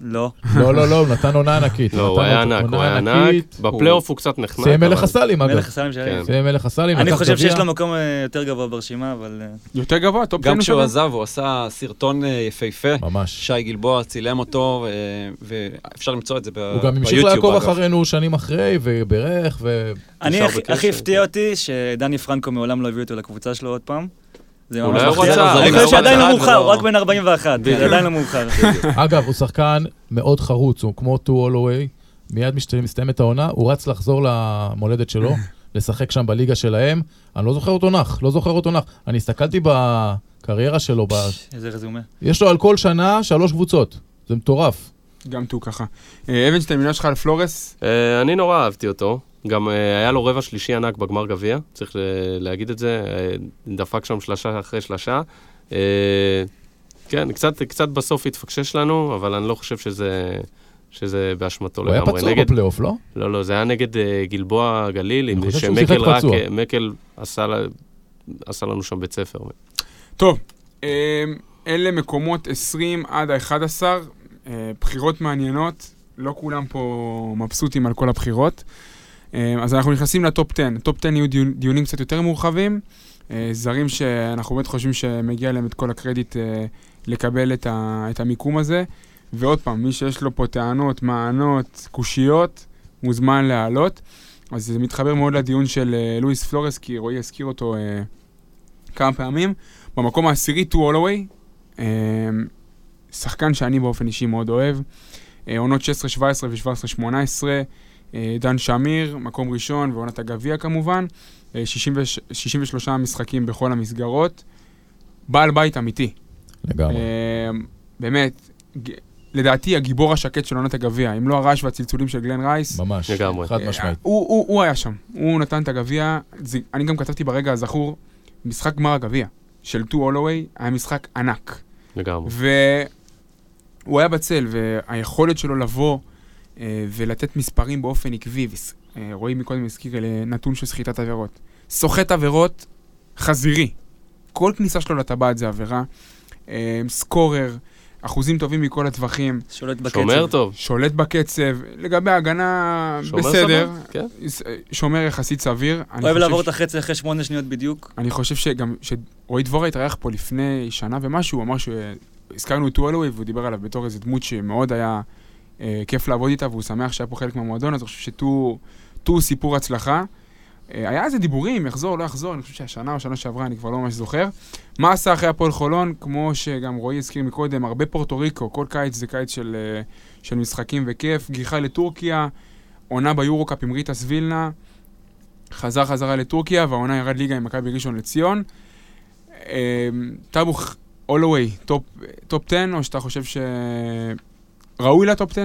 לא. לא, לא, לא, הוא נתן עונה ענקית. לא, הוא היה ענק, הוא היה ענק. בפלייאוף הוא קצת נחמד. סיים מלך הסלים, אגב. מלך הסלים שהיה. כן. סיים מלך הסלים, אני חושב. שיש לו מקום אה, יותר גבוה ברשימה, אבל... אה, יותר גבוה? 10 גם כשהוא עזב, הוא עשה סרטון אה, יפהפה. ממש. שי גלבוע צילם אותו, ואפשר למצוא את זה ב- הוא ביוטיוב. גם המשיך לעקוב. אחרינו שנים אחרי, ובירך, ו... אני. הכי הפתיע אותי שדני פרנקו מעולם לא הביא אותו לקבוצה שלו עוד פעם. זה ממש הוא מפתיע. רצה, אני אולי חושב הוא שעדיין לא מאוחר, הוא רק בן 41, בדיוק. זה עדיין לא מאוחר. אגב, הוא שחקן מאוד חרוץ, הוא כמו טו הולווי, מיד מסתיימת העונה, הוא רץ לחזור למולדת שלו, לשחק שם בליגה שלהם. אני לא זוכר אותו נח, לא זוכר אותו נח. אני הסתכלתי בקריירה שלו. איזה רזומה. יש לו על כל שנה שלוש קבוצות. זה מטורף. גם טו ככה. אה, אבנשטיין, מילה שלך על פלורס? אה, אני נורא אהבתי אותו. גם אה, היה לו רבע שלישי ענק בגמר גביע, צריך להגיד את זה. אה, דפק שם שלשה אחרי שלשה. כן, קצת, קצת בסוף התפקשש לנו, אבל אני לא חושב שזה, שזה באשמתו הוא היה לגמרי. פצוע נגד, בפלייאוף, לא? לא, לא, זה היה נגד אה, גלבוע גליל, עם חושב שהוא שמקל שיחק רק, פצוע. מקל עשה, עשה לנו שם בית ספר. טוב, אלה מקומות 20 עד ה-11, אה, בחירות מעניינות, לא כולם פה מבסוטים על כל הבחירות. אה, אז אנחנו נכנסים לטופ 10. טופ 10 יהיו דיונים קצת יותר מורחבים, אה, זרים שאנחנו באמת חושבים שמגיע להם את כל הקרדיט אה, לקבל את, המיקום הזה. ועוד פעם, מי שיש לו פה טענות, מענות, קושיות, מוזמן להעלות. אז זה מתחבר מאוד לדיון של אה, לואיס פלורס, כי רועי הזכיר אותו אה, כמה פעמים. במקום העשירי, טו הולווי, אה, שחקן שאני באופן אישי מאוד אוהב. אה, עונות 16-17 ו-17-18, אה, דן שמיר, מקום ראשון, ועונת הגביע כמובן. אה, 60 63 משחקים בכל המסגרות. בעל בית אמיתי. לגמרי. אה, באמת, לדעתי הגיבור השקט של עונת הגביע, אם לא הרעש והצלצולים של גלן רייס. ממש. לגמרי. חד אה, משמעית. הוא, הוא, הוא היה שם, הוא נתן את הגביע, אני גם כתבתי ברגע הזכור, משחק גמר הגביע של טו הולווי היה משחק ענק. לגמרי. והוא היה בצל, והיכולת שלו לבוא אה, ולתת מספרים באופן עקבי, אה, רועי מקודם הזכיר נתון של סחיטת עבירות. סוחט עבירות חזירי. כל כניסה שלו לטבעת זה עבירה. אה, סקורר, אחוזים טובים מכל הטווחים, שולט בקצב. שומר טוב. שולט בקצב, לגבי ההגנה שומר בסדר, סבבה, כן. שומר יחסית סביר. אוהב חושב לעבור ש- את החצי אחרי שמונה שניות בדיוק. אני חושב שגם, שרועי דבורה התארח פה לפני שנה ומשהו, הוא אמר שהזכרנו את טואלווי והוא דיבר עליו בתור איזה דמות שמאוד היה אה, כיף לעבוד איתה והוא שמח שהיה פה חלק מהמועדון, אז אני חושב שטו טו סיפור הצלחה. אה, היה איזה דיבורים, יחזור, לא יחזור, אני חושב שהשנה או שנה שעברה, אני כבר לא ממש זוכר. מה עשה אחרי הפועל חולון? כמו שגם רועי הזכיר מקודם, הרבה פורטו כל קיץ זה קיץ של, אה, של משחקים וכיף, גיחה לטורקיה, עונה ביורו-קאפ עם ריטס וילנה, חזר חזרה לטורקיה, והעונה ירד ליגה עם מכבי ראשון לציון. אה, טאבוך, הולווי, טופ, טופ 10, או שאתה חושב שראוי לטופ 10?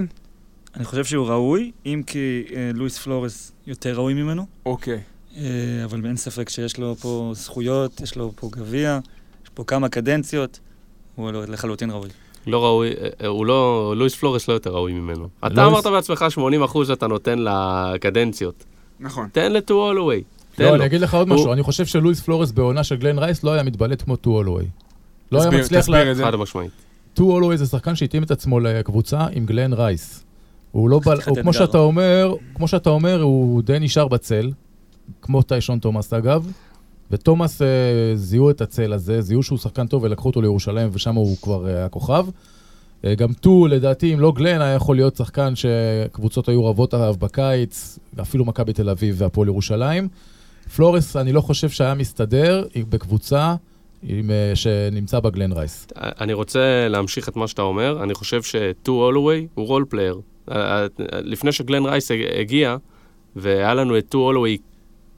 אני חושב שהוא ראוי, אם כי אה, לואיס פלורס יותר ראוי ממנו. אוקיי. אה, אבל אין ספק שיש לו פה זכויות, יש לו פה גביע, יש פה כמה קדנציות, הוא לא- לחלוטין ראוי. לא ראוי, אה, אה, הוא לא, לואיס פלורס לא יותר ראוי ממנו. אתה לואיס- אמרת בעצמך 80 אחוז אתה נותן לקדנציות. נכון. תן לטו הולווי. תן לא, לו. אני אגיד לך עוד הוא- משהו, אני חושב שלואיס פלורס בעונה של גלן רייס לא היה מתבלט כמו טו הולווי. לא היה מצליח תסביר. את זה. חד משמעית. טו הולווי זה שחקן שהתאים את עצמו לקבוצה עם גלן רייס. הוא לא בל... הוא, כמו אתגר. שאתה אומר, כמו שאתה אומר, הוא די נשאר בצל, כמו טיישון תומאס אגב, ותומאס אה, זיהו את הצל הזה, זיהו שהוא שחקן טוב ולקחו אותו לירושלים ושם הוא כבר אה, היה כוכב. אה, גם טו, לדעתי, אם לא גלן, היה יכול להיות שחקן שקבוצות היו רבות עליו בקיץ, אפילו מכבי תל אביב והפועל ירושלים. פלורס, אני לא חושב שהיה מסתדר בקבוצה עם, אה, שנמצא בה גלן רייס. אני רוצה להמשיך את מה שאתה אומר, אני חושב שטו הולווי הוא role player. אה, לפני שגלן רייס הגיע, והיה לנו את טו הולווי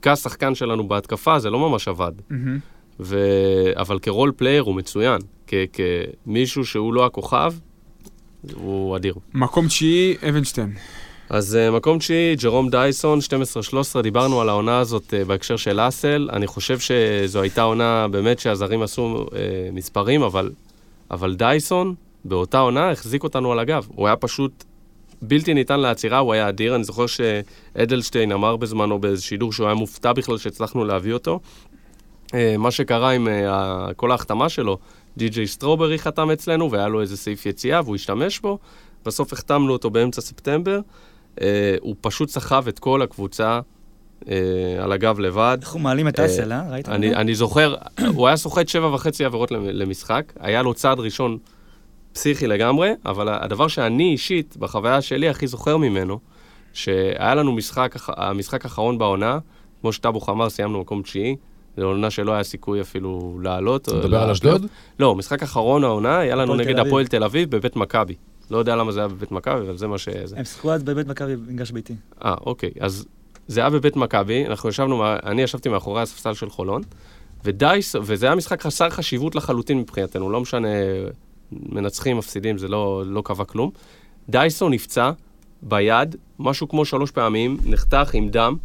כשחקן שלנו בהתקפה, זה לא ממש עבד. מהמם. ו... אבל כ role player הוא מצוין. כ... כמישהו שהוא לא הכוכב, הוא אדיר. מקום תשיעי, אבנשטיין. אז uh, מקום תשיעי, ג'רום דייסון, 12-13, דיברנו על העונה הזאת uh, בהקשר של אסל. אני חושב שזו הייתה עונה באמת שהזרים עשו uh, מספרים, אבל, אבל דייסון באותה עונה החזיק אותנו על הגב. הוא היה פשוט בלתי ניתן לעצירה, הוא היה אדיר. אני זוכר שאדלשטיין אמר בזמנו באיזה שידור שהוא היה מופתע בכלל שהצלחנו להביא אותו. Uh, מה שקרה עם uh, כל ההחתמה שלו, די.ג'יי סטרוברי חתם אצלנו, והיה לו איזה סעיף יציאה והוא השתמש בו. בסוף החתמנו אותו באמצע ספטמבר. Uh, הוא פשוט סחב את כל הקבוצה uh, על הגב לבד. אנחנו מעלים את אה, אסל, אה? ראית? אני? אני זוכר, *clears throat* הוא היה סוחט שבע וחצי עבירות למ- למשחק, היה לו צעד ראשון פסיכי לגמרי, אבל הדבר שאני אישית, בחוויה שלי, הכי זוכר ממנו, שהיה לנו משחק, המשחק האחרון בעונה, כמו שטאבוך אמר, סיימנו מקום תשיעי, זו עונה שלא היה סיכוי אפילו לעלות. אתה או מדבר על. אשדוד? לא, משחק אחרון העונה, היה לנו נגד תל אביב. הפועל תל אביב בבית מכבי. לא יודע למה זה היה בבית מכבי, אבל זה מה ש... הם שיחקו אז בבית מכבי במגרש ביתי. אה, אוקיי. אז זה היה בבית מכבי, אנחנו ישבנו, אני ישבתי מאחורי הספסל של חולון, ודייס, וזה היה משחק חסר חשיבות לחלוטין מבחינתנו, לא משנה, מנצחים, מפסידים, זה לא, לא קבע כלום. דייסון נפצע ביד, משהו כמו שלוש פעמים, נחתך עם דם,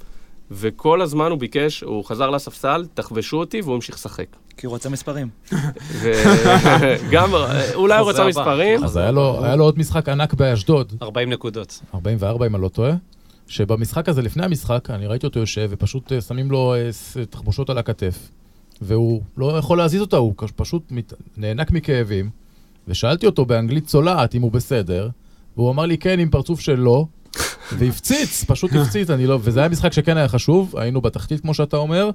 וכל הזמן הוא ביקש, הוא חזר לספסל, תחבשו אותי, והוא המשיך לשחק. כי הוא רצה מספרים. *laughs* וגם, *laughs* אולי הוא רצה הבא. מספרים, אז היה לו, עוד משחק ענק באשדוד, 40 נקודות. 44 אם אני לא טועה, שבמשחק הזה, לפני המשחק, אני ראיתי אותו יושב, ופשוט אה, שמים לו אה, תחבושות על הכתף, והוא לא יכול להזיז אותה, הוא פשוט מת... נאנק מכאבים, ושאלתי אותו באנגלית צולעת אם הוא בסדר, והוא אמר לי כן עם פרצוף של לא, והפציץ, פשוט הפציץ, אני לא... וזה היה משחק שכן היה חשוב, היינו בתחתית כמו שאתה אומר,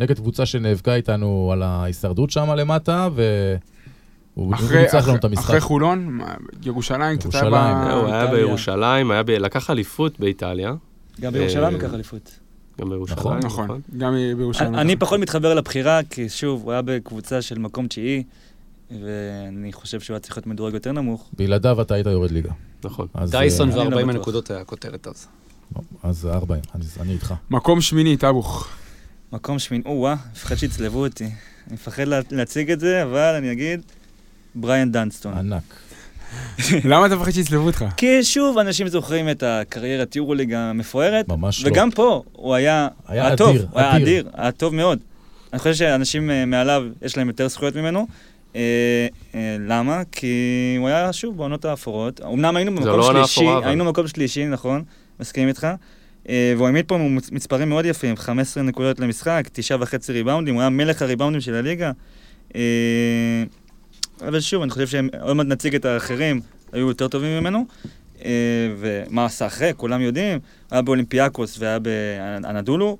נגד קבוצה שנאבקה איתנו על ההישרדות שם למטה, והוא אחרי- ניצח לנו אחרי- את המשחק. אחרי חולון, ירושלים קצת היה ירושלים. ב- הוא היה. בירושלים, היה ב... לקח אליפות באיטליה, גם בירושלים אה, לקח אליפות. גם בירושלים. נכון, נכון, גם בירושלים. אני פחות מתחבר לבחירה, כי שוב, הוא היה בקבוצה של מקום תשיעי, ואני חושב שהוא היה צריך להיות מדורג יותר נמוך. בלעדיו אתה היית יורד ליגה. נכון. אז, דייסון אה, אני לא ו-40 בטוח. הנקודות היה הכותרת אז. אז 40, אני, אני איתך. מקום שמיני, טאבוך. מקום שמין, או-אה, מפחד שיצלבו אותי. אני מפחד לה- להציג את זה, אבל אני אגיד, בריאן דנסטון. ענק. *laughs* למה אתה מפחד שיצלבו אותך? כי שוב, אנשים זוכרים את הקריירת יורוליג המפוארת, ממש לא. וגם פה הוא היה, היה היה טוב, אדיר, הוא היה אדיר. היה טוב מאוד. אני חושב שאנשים אה, מעליו, יש להם יותר זכויות ממנו. אה, אה, למה? כי הוא היה, שוב, בעונות האפורות. אמנם היינו במקום לא שלישי. היינו במקום שלישי, נכון, מסכים איתך. אה, והוא העמיד פה מספרים מאוד יפים, 15 נקודות למשחק, תשעה וחצי ריבאונדים, הוא היה מלך הריבאונדים של הליגה. אה, אבל שוב, אני חושב שהם, עוד מעט נציג את האחרים, היו יותר טובים ממנו. אה, ומה עשה אחרי, כולם יודעים. היה באולימפיאקוס והיה באנדולו.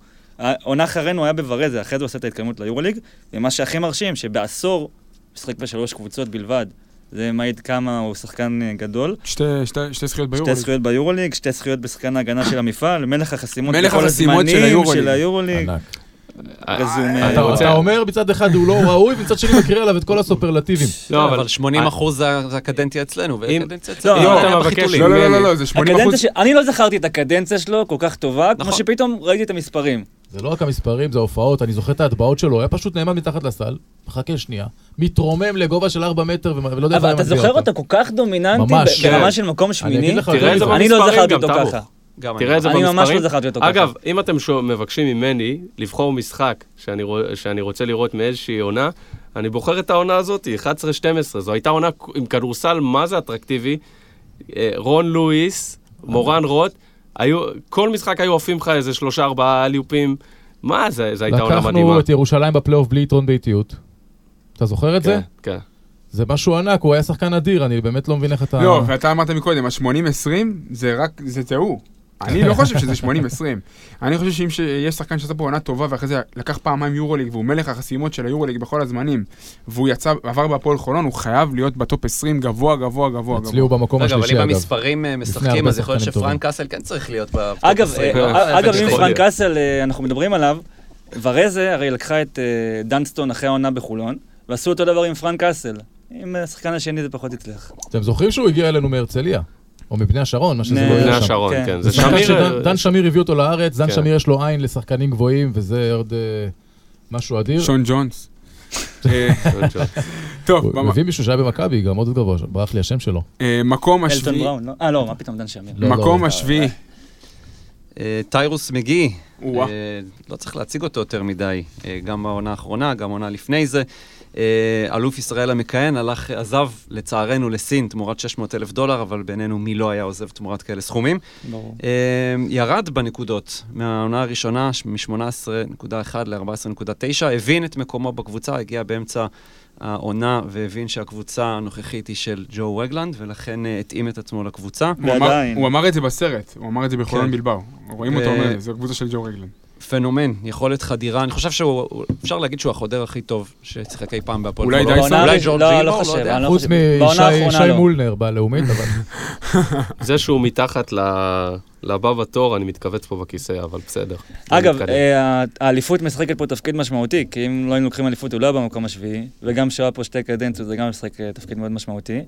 עונה אחרינו היה בוורזה, אחרי זה הוא עשה את ההתקדמות ליורוליג. ומה שהכי מרשים, שבעשור משחק בשלוש קבוצות בלבד. זה מעיד כמה הוא שחקן אה, גדול. שתי- שתי שתי זכויות שתי ביורו. זכויות ביורוליג, שתי זכויות בשחקן ההגנה של המפעל, מלך החסימות מלך בכל החסימות של הזמנים. של היורוליג. רזומה. אתה אתה, אומר מצד אחד הוא לא ראוי, ומצד שני מקריא עליו את כל הסופרלטיבים. לא, אבל אבל 80 אחוז זה הקדנציה אצלנו, והקדנציה אצלנו. לא, אם אתה בחיתולים. מבקש- לא, לא, לא, לא, זה 80 הקדנציה אחוז. אני לא זכרתי את הקדנציה שלו כל כך טובה, כמו נכון. שפתאום ראיתי את המספרים. זה לא רק המספרים, זה ההופעות, אני זוכר את ההטבעות שלו, היה פשוט נעמד מתחת לסל, מחכה שנייה, מתרומם לגובה של 4 מטר, ולא יודע אבל מה אתה זוכר אותו כל כך דומיננטי, ממש, ב- ברמה כן. של מקום שמיני? אני לא במספרים זכרתי אותו. ככה. גם תראה את זה אני ממש במספרים. לא זכרתי אותו ככה. אגב, אם אתם שו- מבקשים ממני לבחור משחק שאני רוא- שאני רוצה לראות מאיזושהי עונה, אני בוחר את העונה הזאת, 11-12. זו הייתה עונה עם כדורסל מה זה אטרקטיבי. אה, רון לואיס, מורן רוט, היו, כל משחק היו עפים לך איזה שלושה ארבעה אליופים. מה, זה, זה הייתה עונה מדהימה. לקחנו את ירושלים בפלייאוף בלי יתרון באיטיות. אתה זוכר את זה? כן, כן. זה משהו ענק, הוא היה שחקן אדיר, אני באמת לא מבין איך אתה... לא, ואתה אמרת מקודם, ה-80-20 זה רק, זה תיאור. אני לא חושב שזה 80-20. אני חושב שאם יש שחקן שעשה פה עונה טובה, ואחרי זה לקח פעמיים יורוליג, והוא מלך החסימות של היורוליג בכל הזמנים, והוא יצא, עבר בהפועל חולון, הוא חייב להיות בטופ 20 גבוה, גבוה, גבוה, אצלי. הוא במקום רגע, אבל השלישי, אם אגב. המספרים אה, משחקים, אז יכול להיות שפרנק קאסל כן צריך להיות. אגב, בטופ אה, 20. אה, אגב, אם פרנק. קאסל, אה, אנחנו מדברים עליו, ורזה הרי לקחה את אה, דנסטון אחרי העונה בחולון, ועשו אותו דבר עם פרנק קאסל. עם השחקן השני זה פחות הצליח. אתם זוכרים שהוא הגיע אלינו מהרצליה? או מבני השרון, מה שזה לא יהיה שם. השרון, כן. כן. זה שמיר... דן שמיר הביא אותו לארץ, דן כן. שמיר יש לו עין לשחקנים גבוהים, וזה עוד אה, משהו אדיר. שון ג'ונס. *laughs* אה, טוב, הוא במ- הביא מישהו שהיה במכבי, גם עוד גבוה, ברח לי השם שלו. אה, מקום אלטון השביעי, בראון, לא? אה, לא, מה פתאום, דן שמיר. לא, מקום לא. השביעי, אה, טיירוס מגי, לא צריך להציג אותו יותר מדי, גם בעונה האחרונה, גם עונה לפני זה. אה, אלוף ישראל המכהן הלך, עזב לצערנו לסין תמורת 600 אלף דולר, אבל בינינו מי לא היה עוזב תמורת כאלה סכומים. ברור. אה, ירד בנקודות מהעונה הראשונה, מ-18.1 ל-14.9, הבין את מקומו בקבוצה, הגיע באמצע העונה והבין שהקבוצה הנוכחית היא של ג'ו רגלנד, ולכן אה, התאים את עצמו לקבוצה. הוא אמר-. הוא אמר את זה בסרט, הוא אמר את זה בחולון כן. בלבר. רואים אותו אומר, זו קבוצה של ג'ו רגלן. פנומן, יכולת חדירה, אני חושב שהוא, הוא- אפשר להגיד שהוא החודר הכי טוב ששיחק אי פעם בהפועל אולי. דייסון? אולי הראש- ג'ורג' לא, לא לא חושב, יודע. אני לא חוץ חושב. בעונה משי לא. מולנר בלאומית, אבל... *laughs* זה שהוא מתחת לבא בתור, אני מתכווץ פה בכיסא, אבל בסדר. אגב. אה, האליפות משחקת פה תפקיד משמעותי, כי אם לא היינו לוקחים אליפות הוא לא היה במקום השביעי, וגם כשהוא היה פה שתי קדנציות זה גם משחק אה, תפקיד מאוד משמעותי.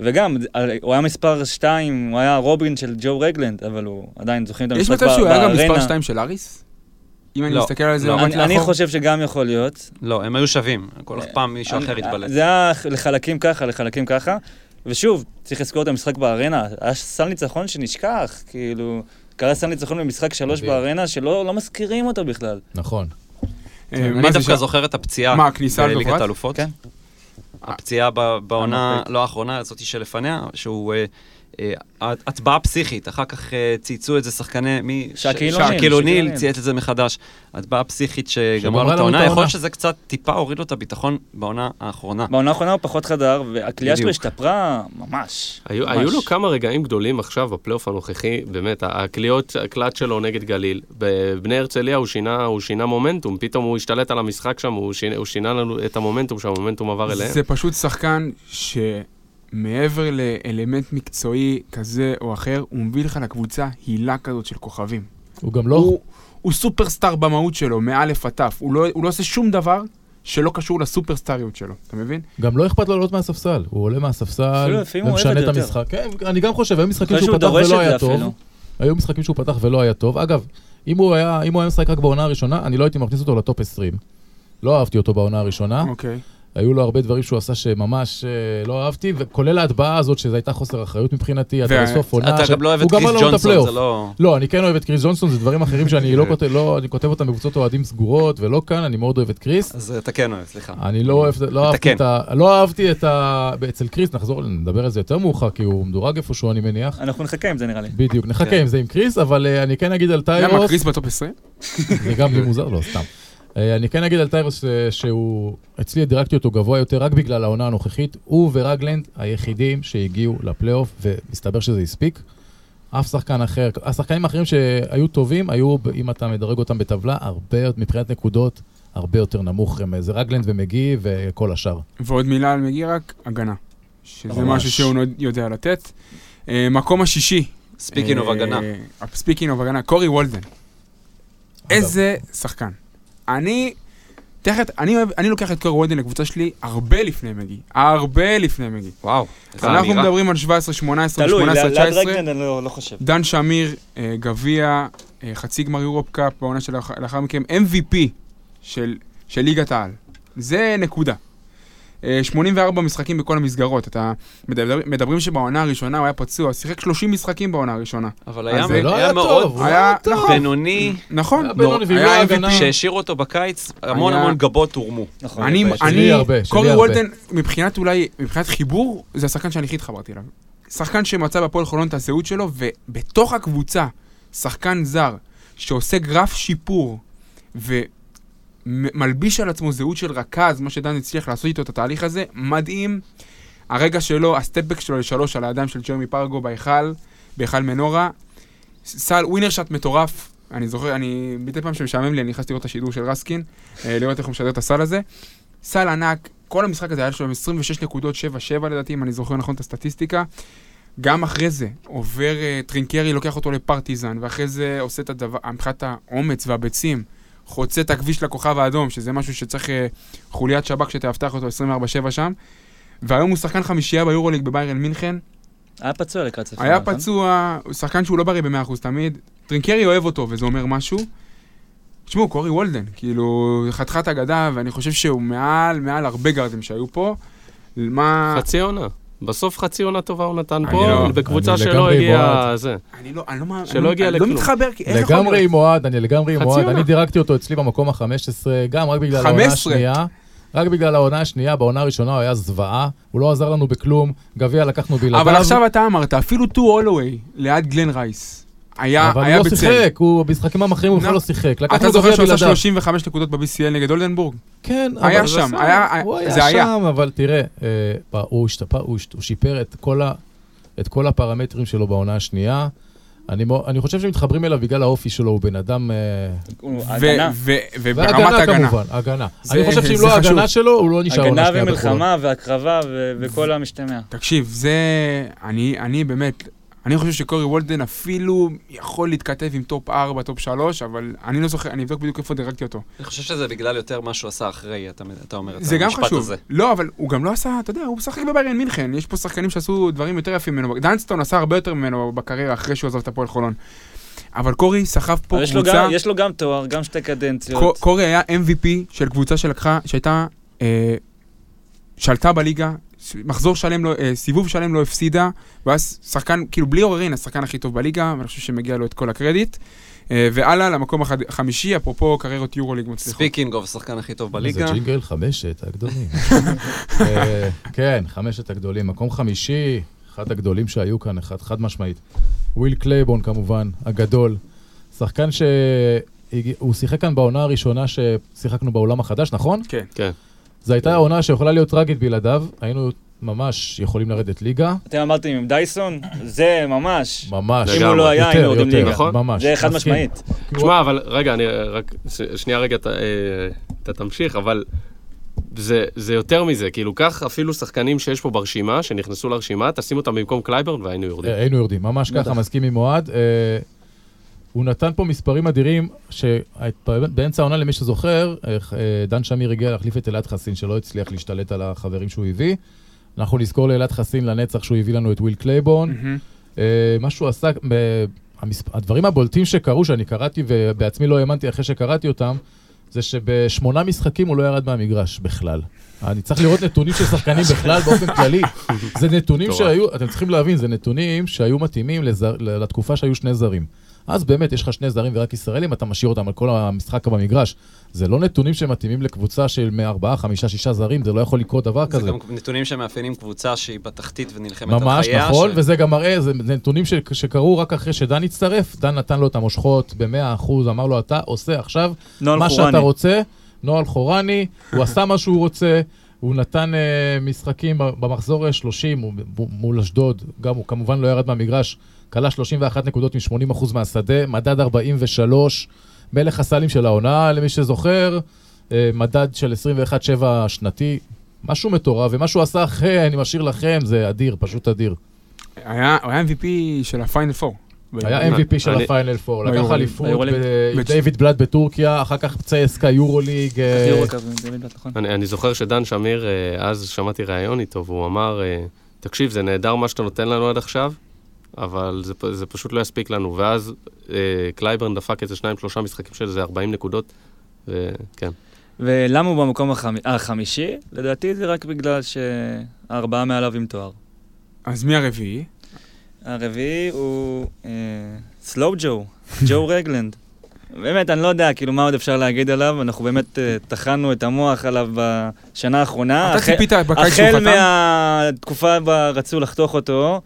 וגם, אה, הוא היה מספר 2, הוא היה רובין של ג'ו רגלנד, אבל הוא עדיין זוכרים את יש המשחק מצב שהוא היה גם מספר בארנה. 2 של אריס? אם אני לא, מסתכל על זה לא. במבט אני אני לאחור? חושב שגם יכול להיות. לא, הם היו שווים, כל פעם מישהו אחר התבלט. זה היה לחלקים ככה, לחלקים ככה. ושוב, צריך לזכור את המשחק בארנה. היה סל ניצחון שנשכח, כאילו... קרה סל ניצחון במשחק שלוש. בארנה, שלא לא מזכירים אותו בכלל. נכון. אה, אני דווקא? זוכר את הפציעה מה, הכניסה בליגת? האלופות. כן. הפציעה ב- בעונה, המרפק. לא האחרונה, הזאתי שלפניה, שהוא... אה, הטבעה פסיכית, אחר כך אה, צייצו את זה שחקני, מי? שקיל ש- אוניל. צייץ את זה מחדש. הטבעה פסיכית לו את העונה, יכול. להיות שזה קצת טיפה הוריד לו את הביטחון בעונה האחרונה. בעונה האחרונה הוא פחות חדר, והכלייה שלו. השתפרה ממש. היו, ממש. היו לו כמה רגעים גדולים עכשיו בפלייאוף הנוכחי, באמת, הקליעות, הקלט שלו נגד גליל. בבני הרצליה הוא שינה, הוא שינה מומנטום, פתאום הוא השתלט על המשחק שם, הוא שינה, הוא שינה לנו את המומנטום שהמומנטום עבר אליהם. זה פשוט שחקן שמעבר לאלמנט מקצועי כזה או אחר, הוא מביא לך לקבוצה הילה כזאת של כוכבים. הוא גם לא... הוא, הוא סופרסטאר במהות שלו, מאלף עד תף. הוא לא, הוא לא עושה שום דבר שלא קשור לסופרסטאריות שלו, אתה מבין? גם לא אכפת לו לעלות מהספסל. הוא עולה מהספסל ומשנה את. המשחק. כן, אני גם חושב, היו משחקים שהוא פתח ולא היה אפילו. טוב. היו משחקים שהוא פתח ולא היה טוב. אגב, אם הוא היה אם הוא היה משחק רק בעונה הראשונה, אני לא הייתי מכניס אותו לטופ 20. לא אהבתי אותו בעונה הראשונה. אוקיי. היו לו הרבה דברים שהוא עשה שממש אה, לא אהבתי, וכולל ההטבעה הזאת, שזו הייתה חוסר אחריות מבחינתי, אתה בסוף עונה. אתה גם לא אוהב את קריס ג'ונסון. זה לא... לא, אני כן אוהב את קריס ג'ונסון, זה דברים אחרים שאני לא כותב, לא, אני כותב אותם בקבוצות אוהדים סגורות, ולא כאן, אני מאוד אוהב את קריס. אז אתה כן אוהב, סליחה. אני לא אוהב, לא אהבתי כן. את ה... לא אהבתי את ה... אצל קריס, נחזור, נדבר על זה יותר מאוחר, כי הוא מדורג איפשהו, אני מניח. אנחנו נחכה עם זה נראה לי. בדיוק, נחכה כן. עם זה עם קריס, אבל אה, אני כן אגיד על למה, טיירוס, קריס בטופ 20? זה גם לי מוזר, לא, סתם. אה, אני כן אגיד על טיירוס אה, שהוא, אצלי דירקתי אותו גבוה יותר רק בגלל העונה הנוכחית. הוא ורגלנד היחידים שהגיעו לפלייאוף, ומסתבר שזה הספיק. אף שחקן אחר, השחקנים האחרים שהיו טובים, היו, אם אתה מדרג אותם בטבלה, הרבה, מבחינת נקודות, הרבה יותר נמוך. הם- זה רגלנד ומגי וכל השאר. ועוד מילה על מגי רק, הגנה. שזה ממש. משהו שהוא יודע לתת. אה, מקום השישי. speaking of הגנה. speaking of הגנה, קורי וולדן. איזה שחקן. אני, תכף, אני אני לוקח את קורי וולדן לקבוצה שלי הרבה לפני מגי. הרבה לפני מגי. וואו, איזה אנחנו אמירה. מדברים על 17, 18, תלוי, 18, ליד 19. רגלנד אני לא לא חושב. דן שמיר, אה, גביע, אה, חצי גמר יורופ קאפ בעונה שלאחר מכן, MVP של, של ליגת העל. זה נקודה. אה, 84 משחקים בכל המסגרות. אתה מדבר, מדברים שבעונה הראשונה הוא היה פצוע, שיחק 30 משחקים בעונה הראשונה. אבל היה זה לא היה היה מאוד טוב, הוא היה-. נכון. בינוני, נכון, היה היה לא MVP. שהשאירו אותו בקיץ, המון היה- המון גבות הורמו. נכון. אני, אני, קורי. וולדן, מבחינת אולי, מבחינת חיבור, זה השחקן שאני הכי התחברתי אליו. שחקן שמצא בהפועל חולון את הזהות שלו, ובתוך הקבוצה, שחקן זר, שעושה גרף שיפור, ומלביש על עצמו זהות של רכז, מה שדן הצליח לעשות איתו את התהליך הזה, מדהים. הרגע שלו, ה stepback שלו לשלוש על הידיים של ג'רמי פרגו בהיכל, בהיכל מנורה. סל winner shot מטורף. אני זוכר, אני, מדי פעם שמשעמם לי, אני נכנסתי לראות את השידור של רסקין, אה, לראות איך הוא משדר את הסל הזה. סל ענק, כל המשחק הזה היה שלו עם 26 נקודות, 7-7 לדעתי, אם אני זוכר נכון את הסטטיסטיקה. גם אחרי זה, עובר uh, טרינקרי, לוקח אותו לפרטיזן, ואחרי זה עושה את הדבר, מבחינת האומץ והביצים, חוצה את הכביש לכוכב האדום, שזה משהו שצריך uh, חוליית שב"כ שתאבטח אותו 24-7 שם. והיום הוא שחקן חמישייה ביורוליג בביירן מינכן. היה פצוע לקראת סוף היה נכון? פצוע, הוא שחקן שהוא לא בריא ב-100% תמיד. טרינקרי אוהב אותו, וזה אומר משהו. תשמעו, קורי וולדן, כאילו, חתיכת אגדה, ואני חושב שהוא מעל, מעל הרבה גארדים שהיו פה. מה... חצי עונה. בסוף חצי עונה טובה הוא נתן פה, לא- בקבוצה שלא לגמרי הגיע... בעד. זה. אני לא, אני לא מאמין, שלא אני הגיע אני לא לכלום. מתחבר, כי איך יכול לגמרי להיות? עם אוהד, אני לגמרי עם אוהד. אני דירקתי אותו אצלי במקום ה-15, גם רק בגלל העונה 15? השנייה. רק בגלל העונה השנייה, בעונה הראשונה הוא היה זוועה, הוא לא עזר לנו בכלום, גביע לקחנו בלעדיו. אבל עכשיו אתה אמרת, אפילו טו הולווי ליד גלן רייס. היה, אבל היה הוא לא בצל. שיחק, הוא במשחקים המכריעים הוא בכלל לא. לא שיחק. אתה זוכר שהוא עשה בלעדיו. 35 נקודות ב-BCL נגד אולדנבורג? כן, היה אבל שם, בסדר, היה- הוא היה זה היה. שם, אבל תראה, אה, הוא השתפר, הוא הוא שיפר את כל ה- את כל הפרמטרים שלו בעונה השנייה. אני אני חושב שמתחברים אליו בגלל האופי שלו, הוא בן אדם... אה, הגנה. וברמת והגנה ההגנה. כמובן, הגנה. זה- אני חושב שאם לא. ההגנה שלו, הוא לא נשאר עונה הגנה שנייה בחולון. ומלחמה והקרבה וכל המשתמע. תקשיב, זה... אני, אני באמת... אני חושב שקורי וולדן אפילו יכול להתכתב עם טופ 4, טופ 3, אבל אני לא זוכר, אני אבדוק בדיוק איפה דירגתי אותו. אני חושב שזה בגלל יותר מה שהוא עשה אחרי, אתה, אתה אומר את זה גם המשפט חשוב. הזה. לא, אבל הוא גם לא עשה, אתה יודע, הוא משחק בביירן מינכן. יש פה שחקנים שעשו דברים יותר יפים ממנו. דנסטון עשה הרבה יותר ממנו בקריירה אחרי שהוא עזב את הפועל חולון. אבל קורי סחב פה יש לו קבוצה... גם- יש לו גם תואר, גם שתי קדנציות. קורי היה MVP של קבוצה שלקחה, שהייתה, אה, שלטה בליגה, מחזור שלם, לא, אה, סיבוב שלם לא הפסידה, ש- שחקן, כאילו בלי עוררין, השחקן הכי טוב בליגה, ואני חושב שמגיע לו את כל הקרדיט. אה, והלאה, למקום החד- החמישי, אפרופו קריירות יורוליג מצליחות. speaking אוף, השחקן הכי טוב בליגה. זה ג'ינגל חמשת הגדולים. *laughs* אה, כן, חמשת הגדולים. מקום חמישי, אחד הגדולים שהיו כאן, אחד חד משמעית. וויל קלייברן כמובן, הגדול. שחקן שהוא שיחק כאן בעונה הראשונה ששיחקנו באולם החדש, נכון? כן. כן. זו הייתה עונה שיכולה להיות טרגית בלעדיו, היינו ממש יכולים לרדת ליגה. אתם אמרתם עם דייסון? זה ממש. ממש. אם הוא לא היה, היינו יורדים ליגה. נכון? ממש. זה חד. משמעית. תשמע, אבל רגע, אני רק, שנייה רגע, אתה- אה, אתה תמשיך, אבל זה, זה יותר מזה, כאילו, קח אפילו שחקנים שיש פה ברשימה, שנכנסו לרשימה, תשים אותם במקום קלייברן והיינו יורדים. אה, היינו יורדים, ממש. ככה, מסכים עם אוהד. הוא נתן פה מספרים אדירים, שבאמצע העונה, למי שזוכר, אה, אה, דן שמיר הגיע להחליף את אלעד חסין, שלא הצליח להשתלט על החברים שהוא הביא. אנחנו נזכור לאלעד חסין לנצח שהוא הביא לנו את וויל קלייברן. מהמם. אה, מה שהוא עשה. הדברים הבולטים שקרו, שאני קראתי ובעצמי לא האמנתי אחרי שקראתי אותם, זה שבשמונה משחקים הוא לא ירד מהמגרש בכלל. אני צריך לראות נתונים של שחקנים *laughs* בכלל באופן כללי. זה נתונים. שהיו, אתם צריכים להבין, זה נתונים שהיו מתאימים לזר, לתקופה שהיו שני זרים. אז באמת, יש לך שני זרים ורק ישראלים, אתה משאיר אותם על כל המשחק במגרש. זה לא נתונים שמתאימים לקבוצה של מארבעה, חמישה, שישה זרים, זה לא יכול לקרות דבר זה כזה. גם נתונים שמאפיינים קבוצה שהיא בתחתית ונלחמת על ממש חייה. נכון, ש- וזה גם מראה, זה זה נתונים ש- שקרו רק אחרי שדן הצטרף, דן נתן לו את המושכות ב-100%, אמר לו, אתה עושה עכשיו מה חורני. שאתה רוצה, נוהל חורני, הוא עשה מה שהוא רוצה, הוא נתן uh, משחקים במחזור ה-30 מול אשדוד, גם הוא כמובן לא ירד מהמגרש, כלה 31 נקודות מ-80% מהשדה, מדד 43, מלך הסלים של העונה, למי שזוכר, אה, מדד של 21-7 שנתי, משהו מטורף, ומה שהוא עשה אחרי, אני משאיר לכם, זה אדיר, פשוט אדיר. היה הוא היה MVP של הפיינל 4. היה MVP של הפיינל 4, לקח. אליפות עם דיוויד בלאט בטורקיה, אחר כך צייסקה יורוליג. אה, נכון. אני, זוכר שדן שמיר, אה, אז שמעתי ראיון איתו, והוא אמר, אה, תקשיב, זה נהדר מה שאתה נותן לנו עד עכשיו, אבל זה, זה פשוט לא יספיק לנו. ואז אה, קלייברן דפק איזה שניים, שלושה משחקים של איזה 40 נקודות, וכן. ולמה הוא במקום החמ- החמישי? לדעתי זה רק בגלל שהארבעה מעליו עם תואר. אז מי הרביעי? הרביעי הוא אה, Slow Joe, ג'ו רגלנד. באמת, אני לא יודע, כאילו, מה עוד אפשר להגיד עליו? אנחנו באמת אה, טחנו את המוח עליו בשנה האחרונה. אתה החל- ציפית בקיץ שהוא החל חתם? מהתקופה בה רצו לחתוך אותו,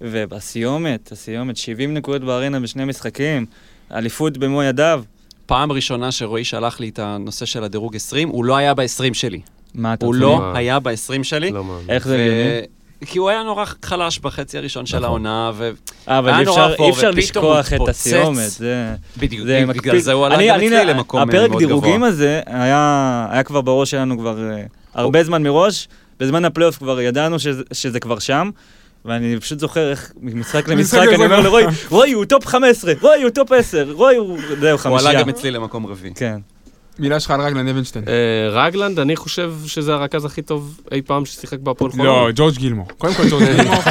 ובסיומת, הסיומת, 70 נקודות בארנה בשני משחקים, אליפות במו ידיו. פעם ראשונה שרועי שלח לי את הנושא של הדירוג 20, הוא לא היה ב-20 שלי. מה אתה הוא? לא מה? היה ב-20 שלי. לא מאמין. איך זה ו- הגיוני? כי הוא היה נורא חלש בחצי הראשון של נכון. העונה, ו... אה, נורא אפשר- אפור, אי אפשר לשכוח את. הסיומת, זה... בדיוק, זה בגלל. זה הוא עלה אני- גם אני- אצלי למקום הפרק מאוד גבוה. דירוגים הזה היה היה כבר בראש שלנו כבר אה, הרבה זמן מראש. בזמן הפלייאוף כבר ידענו שזה- שזה כבר שם. ואני פשוט זוכר איך ממשחק למשחק משחק אני אומר. לרועי, רועי הוא טופ 15, רועי הוא טופ 10, רועי הוא... זהו, הוא חמישייה. עלה גם אצלי למקום רביעי. כן. מילה שלך על רגלנד, אבנשטיין. אה, רגלנד, אני חושב שזה הרכז הכי טוב אי פעם ששיחק בהפועל חולון. לא, ג'ורג' גילמור. קודם כל ג'ורג' גילמור.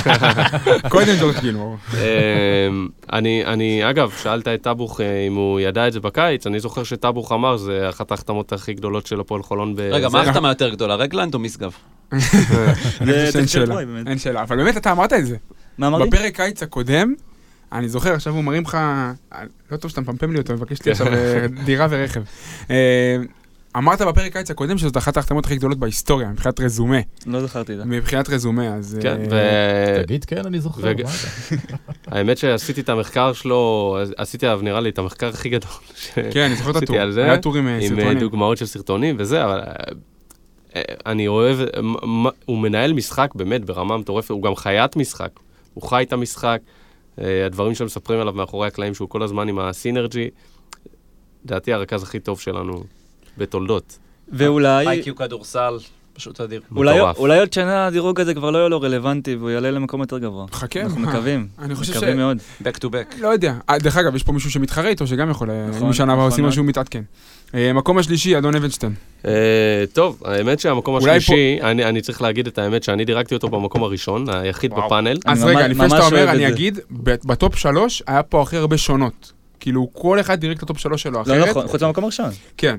*laughs* קודם ג'ורג' גילמור. אמ, אני, אני, אגב, שאלת את טאבוך אה, אם הוא ידע את זה בקיץ, אני זוכר שטאבוך אמר, זה אחת ההחתמות הכי גדולות של הפועל חולון. רגע, מה ההחתמה יותר גדולה, רגלנד או משגב? *laughs* באמת. אין שאלה. אבל באמת, אתה אמרת את זה. מה אמרתי? בפרק קיץ הקודם, אני זוכר, עכשיו הוא מרים לך, לא טוב שאתה מפמפם לי אותו, מבקש לי עכשיו *laughs* אה, דירה ורכב. אה, אמרת בפרק קיץ הקודם שזאת אחת ההחתמות הכי גדולות בהיסטוריה, מבחינת רזומה. לא זכרתי את זה. מבחינת רזומה, אז... כן, אה, תגיד כן, אני זוכר. והאמת *laughs* שעשיתי את המחקר שלו, עשיתי עליו נראה לי את המחקר הכי גדול. כן, אני זוכר את הטור. היה טור עם אה, עם סרטונים. דוגמאות של סרטונים וזה, אבל אני אוהב, הוא מנהל משחק באמת ברמה מטורפת, הוא גם חיית משחק, הוא חי את המשחק, הדברים שמספרים עליו מאחורי הקלעים, שהוא כל הזמן עם הסינרג'י, לדעתי הרכז הכי טוב שלנו בתולדות. ואולי... איי-קיו כדורסל, פשוט אדיר. אולי. אולי עוד שנה הדירוג הזה כבר לא יהיה לו רלוונטי והוא יעלה למקום יותר גבוה. חכה. אנחנו? מקווים. אני חושב ש... מקווים מאוד. back to back. לא יודע. אה, דרך אגב, יש פה מישהו שמתחרה איתו, שגם יכול... אה, נכון, אם שנה הבאה נכון עושים. משהו מתעדכן. אה, מקום השלישי, אדון אבנשטיין. אה, טוב, האמת שהמקום השלישי, אני, אני צריך להגיד את האמת שאני דירגתי אותו במקום הראשון, היחיד וואו. בפאנל. אז רגע, לפני שאתה אומר, אני זה. אגיד, ב- בטופ שלוש היה פה הכי הרבה שונות. כאילו, כל אחד דירג את הטופ שלוש שלו לא אחרת. נכון, חוץ מהמקום הראשון. כן,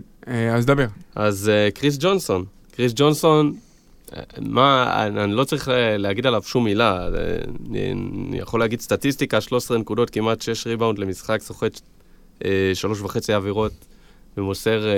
אז דבר. אז קריס ג'ונסון, קריס ג'ונסון, אה, מה, אני, אני לא צריך לה- להגיד עליו שום מילה, אה, אני, אני יכול להגיד סטטיסטיקה, 13 נקודות, כמעט 6 ריבאונד למשחק, סוחט אה, שלוש וחצי עבירות ומוסר אה,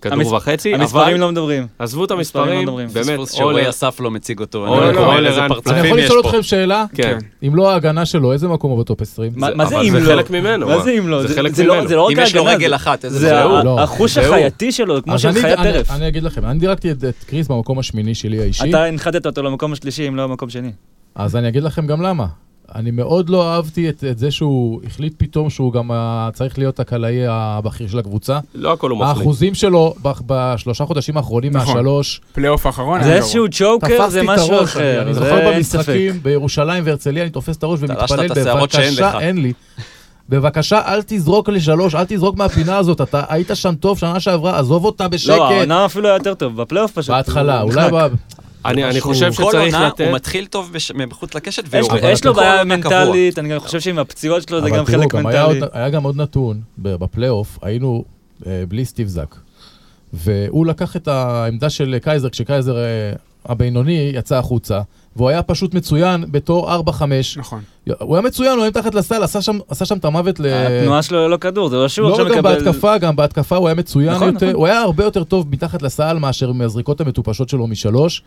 כדור המס- וחצי, המספרים אבל לא מדברים. עזבו את המספרים לא. באמת, אולר- אסף לא מציג אותו. אני לא אולר- איזה פרצופים אני יכול לשאול. אתכם שאלה? כן, אם לא ההגנה שלו, איזה מקום הוא בטופ 20? מה מה זה אם זה לא? חלק ממנו, מה? זה אם לא? זה חלק זה לא- ממנו. זה לא רק אם יש לו ההגנה, רגל זה- אחת, איזה זה זהו. ה- לא. החוש. החייתי שלו, כמו של אני- חיית טרף. אני אגיד לכם, אני דירקתי את קריס במקום השמיני שלי האישי, אתה הנחתת אותו למקום השלישי, אם לא במקום שני. אז אני אגיד לכם גם למה. אני מאוד לא אהבתי את את זה שהוא החליט פתאום שהוא גם ה- צריך להיות הקלעי הבכיר של הקבוצה. לא הכל הוא מחליט. האחוזים שלו ב- בשלושה חודשים האחרונים נכון. מהשלוש, פלייאוף האחרון. זה איזשהו צ'וקר, זה תפסתי את משהו הראש, אחר. אני זה זוכר. במשחקים בירושלים והרצליה, אני תופס את הראש ומתפלל. בבקשה, אין לי. בבקשה, אל תזרוק לשלוש, אל תזרוק מהפינה הזאת, אתה היית שם טוב שנה שעברה, עזוב אותה בשקט. לא, העונה אפילו היה יותר טוב, בפלייאוף פשוט. בהתחלה, אולי אני אני חושב כל שצריך עונה לתת... הוא מתחיל טוב בש- מחוץ לקשת, יש לו- והוא- יש לו כל בעיה עונה. מנטלית, אני גם חושב שעם הפציעות שלו זה גם תראו, חלק גם היה מנטלי. עוד- היה גם עוד נתון, בפלייאוף, היינו אה, בלי סטיב זק. והוא לקח את העמדה של קייזר, כשקייזר אה, הבינוני יצא החוצה, והוא היה פשוט מצוין בתור 4-5. נכון. הוא היה מצוין, הוא היה מתחת לסל, עשה שם, עשה שם את המוות ל... התנועה שלו ללא כדור, זה לא שהוא לא עכשיו גם מקבל... בהתקפה, גם בהתקפה הוא היה מצוין נכון, יותר, נכון. הוא היה הרבה יותר טוב מתחת לסל מאשר מהזריקות המטופשות שלו משלוש.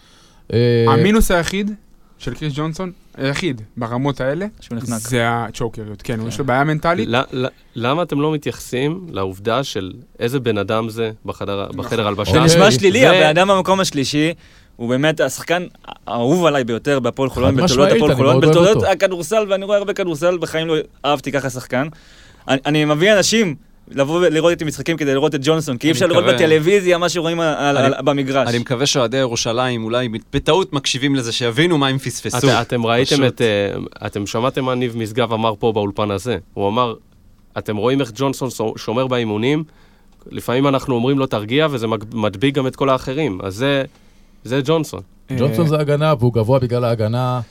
אה, המינוס היחיד של קריס ג'ונסון, היחיד ברמות האלה. זה הצ'וקריות. כן, יש לו בעיה מנטלית. ל- ל- למה אתם לא מתייחסים לעובדה של איזה בן אדם זה בחדר בחדר הלבשה? זה נשמע אוקיי. שלילי, הבן אדם במקום השלישי, הוא באמת השחקן האהוב עליי ביותר בהפועל חולון, בתולדות הפועל חולון, בתולדות. הכדורסל, ואני רואה הרבה כדורסל, בחיים לא אהבתי ככה שחקן. אני- אני מביא אנשים לבוא ולראות איתי משחקים כדי לראות את ג'ונסון, כי אי אפשר לראות מקווה- בטלוויזיה מה שרואים על- אני- על- במגרש. אני מקווה שאוהדי ירושלים אולי בטעות מקשיבים לזה, שיבינו מה הם פספסו. את, אתם ראיתם פשוט. את... אה, אתם שמעתם מה ניב משגב אמר פה באולפן הזה. הוא אמר, אתם רואים איך ג'ונסון שו- שומר באימונים, לפעמים אנחנו אומרים לו תרגיע, וזה מדביק גם את כל האחרים. אז זה, זה ג'ונסון. אה, ג'ונסון זה הגנה, והוא גבוה בגלל ההגנה.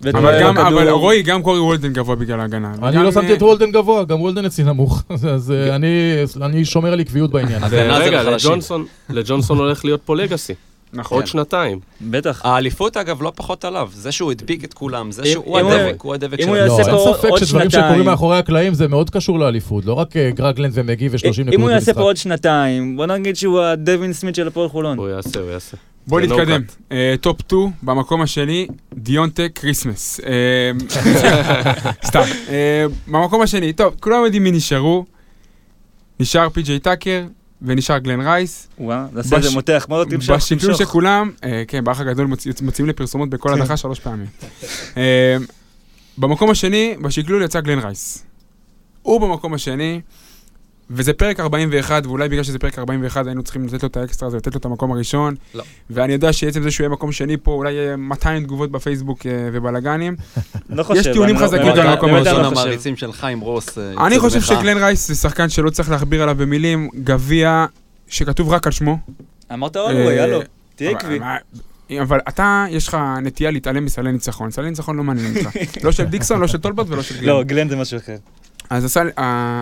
ותנועה אבל גם, בכדור. אבל רועי, גם קורי וולדן גבוה בגלל ההגנה. אני לא שמתי אה, את וולדן גבוה, גם וולדן אצלי נמוך. *laughs* אז אה, אני- אני שומר על עקביות בעניין הזה. הגנה זה ורגע, לחלשים. לג'ונסון, לג'ונסון הולך להיות פה לגאסי. נכון. עוד שנתיים. בטח. האליפות, אגב, לא פחות עליו. זה שהוא הדביק את כולם, זה שהוא הדבק, הוא הדבק אם הוא שלו. לא, יעשה אין פה ספק עוד שדברים. שקורים מאחורי הקלעים זה מאוד קשור לאליפות, לא רק אה, גרגלנד ומגי ו-30 נקודות אם הוא יעשה במשחק. פה עוד שנתיים, בוא נגיד שהוא הדווין סמית של הפועל חולון. הוא יעשה, הוא יעשה. בוא נו נתקדם. אה, טופ 2, במקום השני, דיונטה קריסמס. אה, *laughs* סתם. במקום השני, טוב, כולם יודעים מי נשארו. נשאר פי.ג'יי טאקר ונשאר גלן רייס. נעשה את זה בש- מותח, מאוד תמשוך, בשקלול. של כולם, כן, באח הגדול מוציא- מוציאים לי פרסומות בכל כן. הדחה שלוש פעמים. אה, במקום השני, בשקלול יצא גלן רייס. הוא במקום השני, וזה פרק 41, ואולי בגלל שזה פרק 41 היינו צריכים לתת לו את האקסטרה הזה, לתת לו את המקום הראשון. לא. ואני יודע שעצם זה שהוא יהיה מקום שני פה, אולי יהיה 200 תגובות בפייסבוק אה, ובלאגנים. לא חושב. טיעונים אני לא- חזקים גם במקום באמת הראשון. אני ראשון לא חושב. המעריצים של חיים רוס. אני חושב. שגלן רייס זה שחקן שלא צריך להכביר עליו במילים, גביע שכתוב רק על שמו. אמרת אולווי, אה, יאללה, תהיה אבל- עקבי. אבל אתה, יש לך נטייה להתעלם מסלי ניצחון. סלי ניצחון לא מעניין אותך. לא של דיקסון, לא של טולבוט ולא של גלן. לא, גלן זה משהו אחר. אז הסל,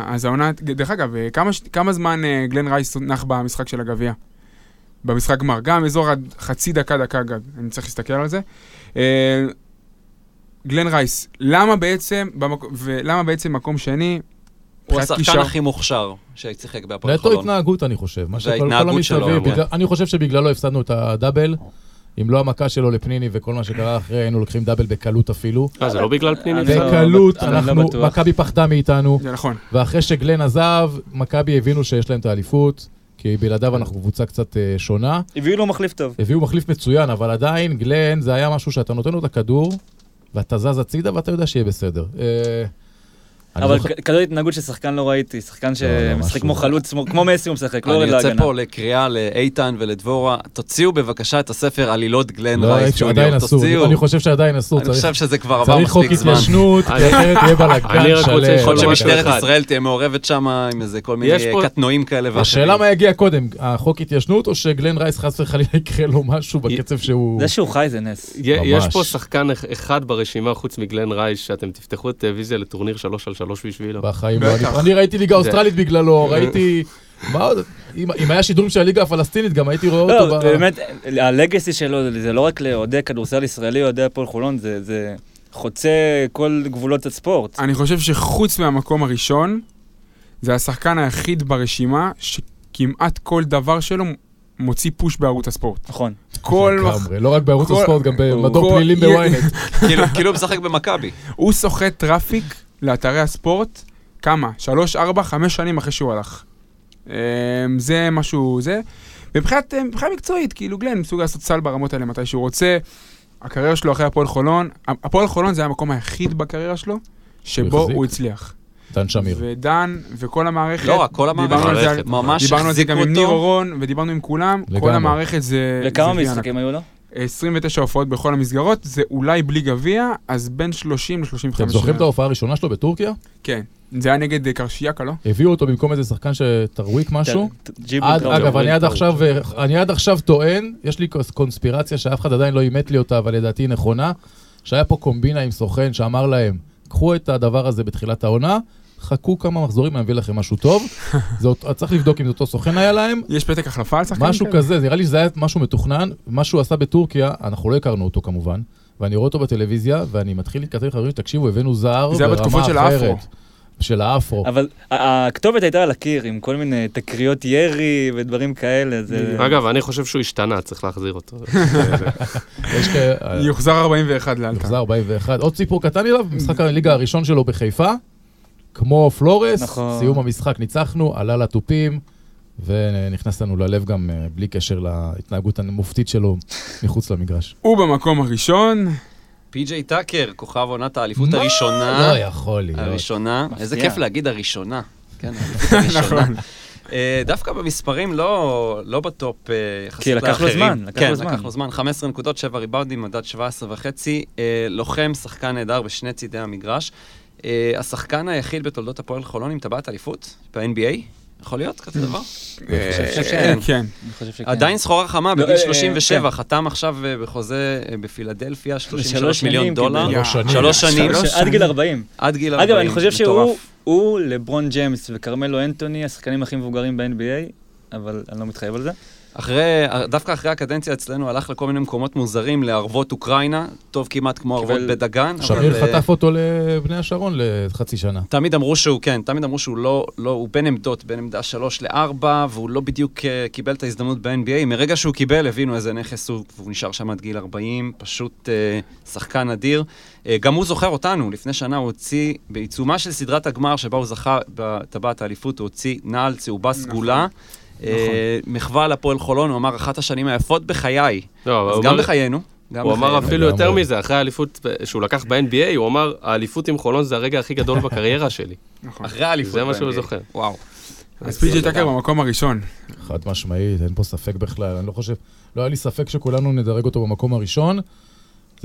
אז העונה, דרך אגב, אה, כמה, כמה זמן אה, גלן רייס נח במשחק של הגביע? במשחק גמר. גם אזור עד חצי דקה, דקה גג. אני צריך להסתכל על זה. אה, גלן רייס, למה בעצם, במק... ולמה בעצם מקום שני? הוא השחקן כישרון- הכי מוכשר ששיחק בהפועל נטו חולון. התנהגות, אני חושב. מה שכל כל וההתנהגות שלו. בגלל- אני חושב שבגללו הפסדנו את הדאבל. אם לא המכה שלו לפניני וכל מה שקרה אחרי, היינו לוקחים דאבל בקלות אפילו. אה, זה לא בגלל פניני? לא- בקלות, לא אנחנו. מכבי פחדה מאיתנו, זה נכון. ואחרי שגלן עזב, מכבי הבינו שיש להם את האליפות, כי בלעדיו אנחנו קבוצה קצת אה, שונה. הביאו לו מחליף טוב. הביאו מחליף מצוין, אבל עדיין, גלן זה היה משהו שאתה נותן לו את הכדור, ואתה זז הצידה ואתה יודע שיהיה בסדר. אה, אבל זוכר- כ- כזאת התנהגות של שחקן לא ראיתי, שחקן לא, שמשחק משהו- כמו חלוץ, כמו- מסי הוא משחק, לא אני יורד יוצא להגנה. פה לקריאה לאיתן ולדבורה, תוציאו בבקשה את הספר עלילות גלן לא, רייס ג'וניור, אסור. תוציאו. אני חושב שעדיין אסור. אני צריך- חושב שזה כבר עבר צריך חוק מספיק זמן. התיישנות, כי אחרת יהיה אני בלאגן רק רוצה שלם. להיות משהו שמשטרת. ישראל תהיה מעורבת שם עם איזה כל מיני קטנועים כאלה ואחרים. השאלה מה יגיע קודם, החוק התיישנות, או שגלן רייס חס וחלילה יקרה לו משהו בקצב שהוא... זה שהוא חי זה נס. יש. פה שחקן אח- אחד ברשימה חוץ מגלן רייס, שאתם תפתחו את טלוויזיה לטורניר 3 על 3 בשבילו. בחיים לא. אני- אני ראיתי ליגה אוסטרלית בגללו, ראיתי... מה עוד? אם אם היה שידורים של הליגה הפלסטינית, גם הייתי רואה אותו לא, ב... באמת, הלגסי שלו זה- לא רק לאוהדי כדורסל ישראלי או אוהדי הפועל חולון, זה- זה חוצה כל גבולות הספורט. אני חושב שחוץ מהמקום הראשון, זה השחקן היחיד ברשימה שכמעט כל דבר שלו מוציא push בערוץ הספורט. נכון. כל... לגמרי, לא רק בערוץ הספורט, גם במדור פלילים *laughs* בוויינט. כאילו- כאילו הוא משחק במכבי. הוא סוחט traffic לאתרי הספורט, כמה? שלוש, ארבע, חמש שנים אחרי שהוא הלך. אמ, זה משהו, זה. מבחינת אה, מבחינה מקצועית, כאילו גלן מסוגל לעשות סל ברמות האלה מתי שהוא רוצה. הקריירה שלו אחרי הפועל חולון, הפועל חולון זה המקום היחיד בקריירה שלו, שבו החזיק. הוא הצליח. דן שמיר. ודן וכל המערכת, לא רק, כל דיברנו על זה, המערכת. ממש דיברנו על זה החזיקו גם עם ניר אותו. אורון, ודיברנו עם כולם, כל לגמרי. המערכת זה... וכמה. משחקים היו לו? 29 הופעות בכל המסגרות, זה אולי בלי גביע, אז בין 30 ל-35 אתם זוכרים את ההופעה הראשונה שלו בטורקיה? כן. זה היה נגד אה, קרשיאקה, לא? הביאו אותו במקום איזה שחקן שטרוויק משהו. עד, טראובר. אגב, אני עד טעות. עכשיו, אני עד עכשיו טוען, יש לי קונספירציה שאף אחד עדיין לא אימת לי אותה, אבל לדעתי היא נכונה, שהיה פה קומבינה עם סוכן שאמר להם, קחו את הדבר הזה בתחילת העונה, חכו כמה מחזורים, אני אביא לכם משהו טוב. *laughs* זאת, צריך לבדוק אם זה אותו סוכן היה להם. יש פתק החלפה על שחקנים משהו כזה, נראה לי שזה היה משהו מתוכנן. מה שהוא עשה בטורקיה, אנחנו לא הכרנו אותו כמובן, ואני רואה אותו בטלוויזיה, ואני מתחיל להתכתב עם חברים, תקשיבו, הבאנו זר זה היה בתקופות של. האפרו. של האפרו. אבל הכתובת הייתה על הקיר, עם כל מיני תקריות ירי ודברים כאלה. זה... אגב, אני חושב שהוא השתנה, צריך להחזיר אותו. *laughs* יש. יוחזר 41 לאלתר. יוחזר 41. עוד סיפור קטן אליו, משחק הליגה הראשון שלו בחיפה, כמו פלורס, נכון. סיום המשחק ניצחנו, עלה לתופים, ונכנס לנו ללב גם אה, בלי קשר להתנהגות המופתית שלו מחוץ למגרש. הוא במקום הראשון, פי.ג'יי טאקר, כוכב עונת האליפות מה? הראשונה. לא יכול להיות. הראשונה. איזה מפתיע. כיף להגיד הראשונה. כן, *laughs* האליפות הראשונה. נכון. אה, דווקא במספרים לא, לא בטופ אה, יחסית כי לאחרים. לקח לו זמן, לקח כן, לו זמן. לקח לו זמן. 15 נקודות, 7 ריבאונדים, מדד 17 וחצי. לוחם, שחקן נהדר בשני צידי המגרש. אה, השחקן היחיד בתולדות הפועל חולון עם טבעת אליפות ב-NBA? יכול להיות כזה דבר? אה, שכן. כן. חושב שכן. עדיין סחורה חמה, לא, בגיל אה, 37, כן. חתם עכשיו אה, בחוזה אה, בפילדלפיה, לשלוש 33 מיליון דולר. שלוש שנים. עד גיל 40. עד גיל 40. אגב, אני חושב שהוא, לברון ג'יימס וכרמלו אנטוני, השחקנים הכי מבוגרים ב-NBA, אבל אני לא מתחייב על זה. אחרי, דווקא אחרי הקדנציה אצלנו הלך לכל מיני מקומות מוזרים, לערבות אוקראינה, טוב כמעט כמו ערבות בדגן. שמיר אה, חטף אותו לבני השרון לחצי שנה. תמיד אמרו שהוא, כן, תמיד אמרו שהוא לא, לא, הוא בין עמדות, בין עמדה 3 ל-4, והוא לא בדיוק אה, קיבל את ההזדמנות ב-NBA. מרגע שהוא קיבל, הבינו איזה נכס הוא, והוא נשאר שם עד גיל 40, פשוט אה, שחקן אדיר. אה, גם הוא זוכר אותנו, לפני שנה הוא הוציא, בעיצומה של סדרת הגמר שבה הוא זכה בטבעת האליפות, הוא הוציא נעל צהובה סגולה. אה, מחווה לפועל חולון, הוא אמר, אחת השנים היפות בחיי. לא, אז גם בחיינו. הוא אמר. אפילו יותר. מזה, אחרי האליפות שהוא לקח ב-NBA, הוא אמר, האליפות עם חולון זה הרגע הכי גדול בקריירה שלי. נכון. אחרי האליפות. זה מה שהוא. זוכר. וואו. אז פי.ג'יי טאקר במקום הראשון. חד משמעית, אין פה ספק בכלל. אני לא חושב, לא היה לי ספק שכולנו נדרג אותו במקום הראשון.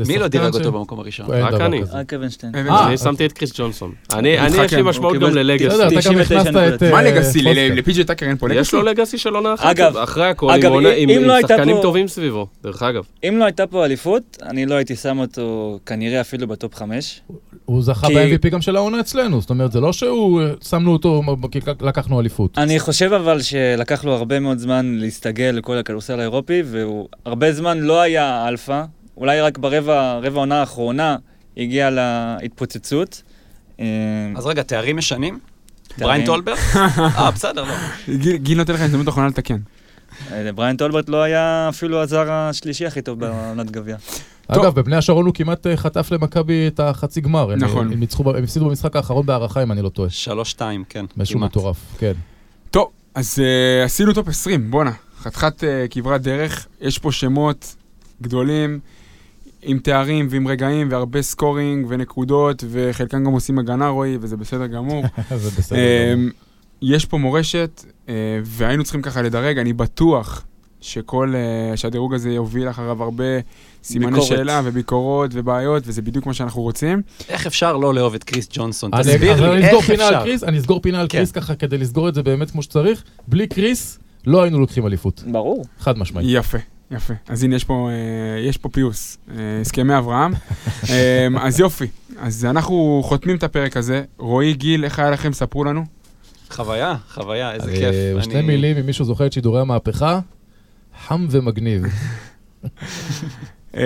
מי לא דירג אותו במקום הראשון? רק דבר אני. כזה. רק אבנשטיין. אה, אני שמתי את קריס ג'ונסון. אני, אני, יש לי משמעות הוא גם ל legacy. בסדר, אתה גם 99 הכנסת את... נקודות. מה אה, legacy? לפי.ג'יי טאקר אין פה legacy? יש לו legacy שלא נח. אגב, אחרי הכל, אגב, עם עונה- לא שחקנים טובים סביבו, דרך אגב. אם לא הייתה פה אליפות, אני לא הייתי שם אותו כנראה אפילו ב top חמש. הוא זכה ב-MVP גם של העונה אצלנו, זאת אומרת, זה לא שהוא, אה, שמנו אותו, לקחנו אליפות. אני חושב אבל שלקח לו הרבה מאוד זמן להסתגל לכל הכדורסל האירופי, והוא הרבה זמן לא היה אלפא, אולי רק ברבע רבע העונה האחרונה הגיע להתפוצצות. אה, אז רגע, תארים משנים? בריין טולברג? *laughs* אה, בסדר, לא. גיל נותן לך הזדמנות אחרונה לתקן. אה, בריין טולברט לא היה אפילו הזר השלישי הכי טוב בעונת גביע. טוב. אגב, בבני השרון הוא כמעט אה, חטף למכבי את החצי גמר. נכון. הם ניצחו הם הפסידו במשחק האחרון בהארכה, אם אני לא טועה. שלוש-שתיים, כן. משהו. מטורף, כן. טוב, אז עשינו top 20, בואנה. חתיכת כברת דרך, יש פה שמות גדולים, עם תארים ועם רגעים והרבה scoring ונקודות, וחלקם גם עושים הגנה, רועי, וזה בסדר גמור. *laughs* זה בסדר. אמ, גמור. יש פה מורשת, אה, והיינו צריכים ככה לדרג, אני בטוח שכל, אה, שהדירוג הזה יוביל אחריו הרבה סימני ביקורת. שאלה וביקורות ובעיות, וזה בדיוק מה שאנחנו רוצים. איך אפשר לא לאהוב את קריס ג'ונסון? אני- תסביר לי, איך אפשר? קריס, אני אסגור פינה על כן. קריס ככה כדי לסגור את זה באמת כמו שצריך. בלי קריס, לא היינו לוקחים אליפות. ברור. חד משמעית. יפה, יפה. אז הנה, יש פה, אה, יש פה פיוס, אה, הסכמי אברהם. *laughs* אה, אז יופי, אז אנחנו חותמים את הפרק הזה. רועי, גיל, איך היה לכם? ספרו לנו. חוויה, חוויה, איזה אה, כיף. בשתי אני- מילים, אם מישהו זוכר את שידורי המהפכה, חם ומגניב. *laughs*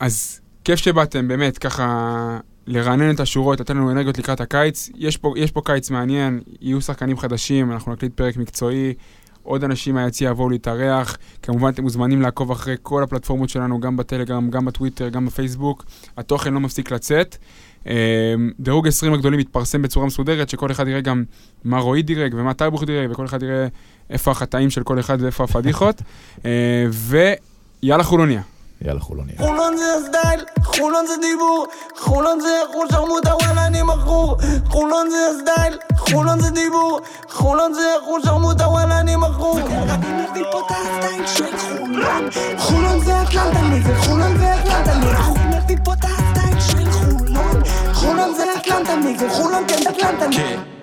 אז כיף שבאתם, באמת, ככה לרענן את השורות, לתת לנו אנרגיות לקראת הקיץ. יש פה, יש פה קיץ מעניין, יהיו שחקנים חדשים, אנחנו נקליט פרק מקצועי, עוד אנשים מהיציע יבואו להתארח. כמובן, אתם מוזמנים לעקוב אחרי כל הפלטפורמות שלנו, גם בטלגרם, גם בטוויטר, גם בפייסבוק. התוכן לא מפסיק לצאת. אמ, דירוג 20 הגדולים מתפרסם בצורה מסודרת, שכל אחד יראה גם מה רועי דירג ומה טייבוך דירג, וכל אחד יראה איפה החטאים של כל אחד ואיפה הפדיחות. *laughs* אה, ויאללה חולוניה. יאללה חולוניה. חולון זה הסטייל, חולון זה דיבור, חולון זה אחוז שרמוטה וואלה אני מכור. חולון זה הסטייל, חולון זה דיבור, חולון זה אחוז שרמוטה וואלה אני מכור. אני מביא פה את הסטייל של חולון. חולון זה אטלנטה נגד חולון זה אטלנטה נגד אני מביא פה את הסטייל של חולון. חולון זה אטלנטה נגד חולון כן אטלנטה נגד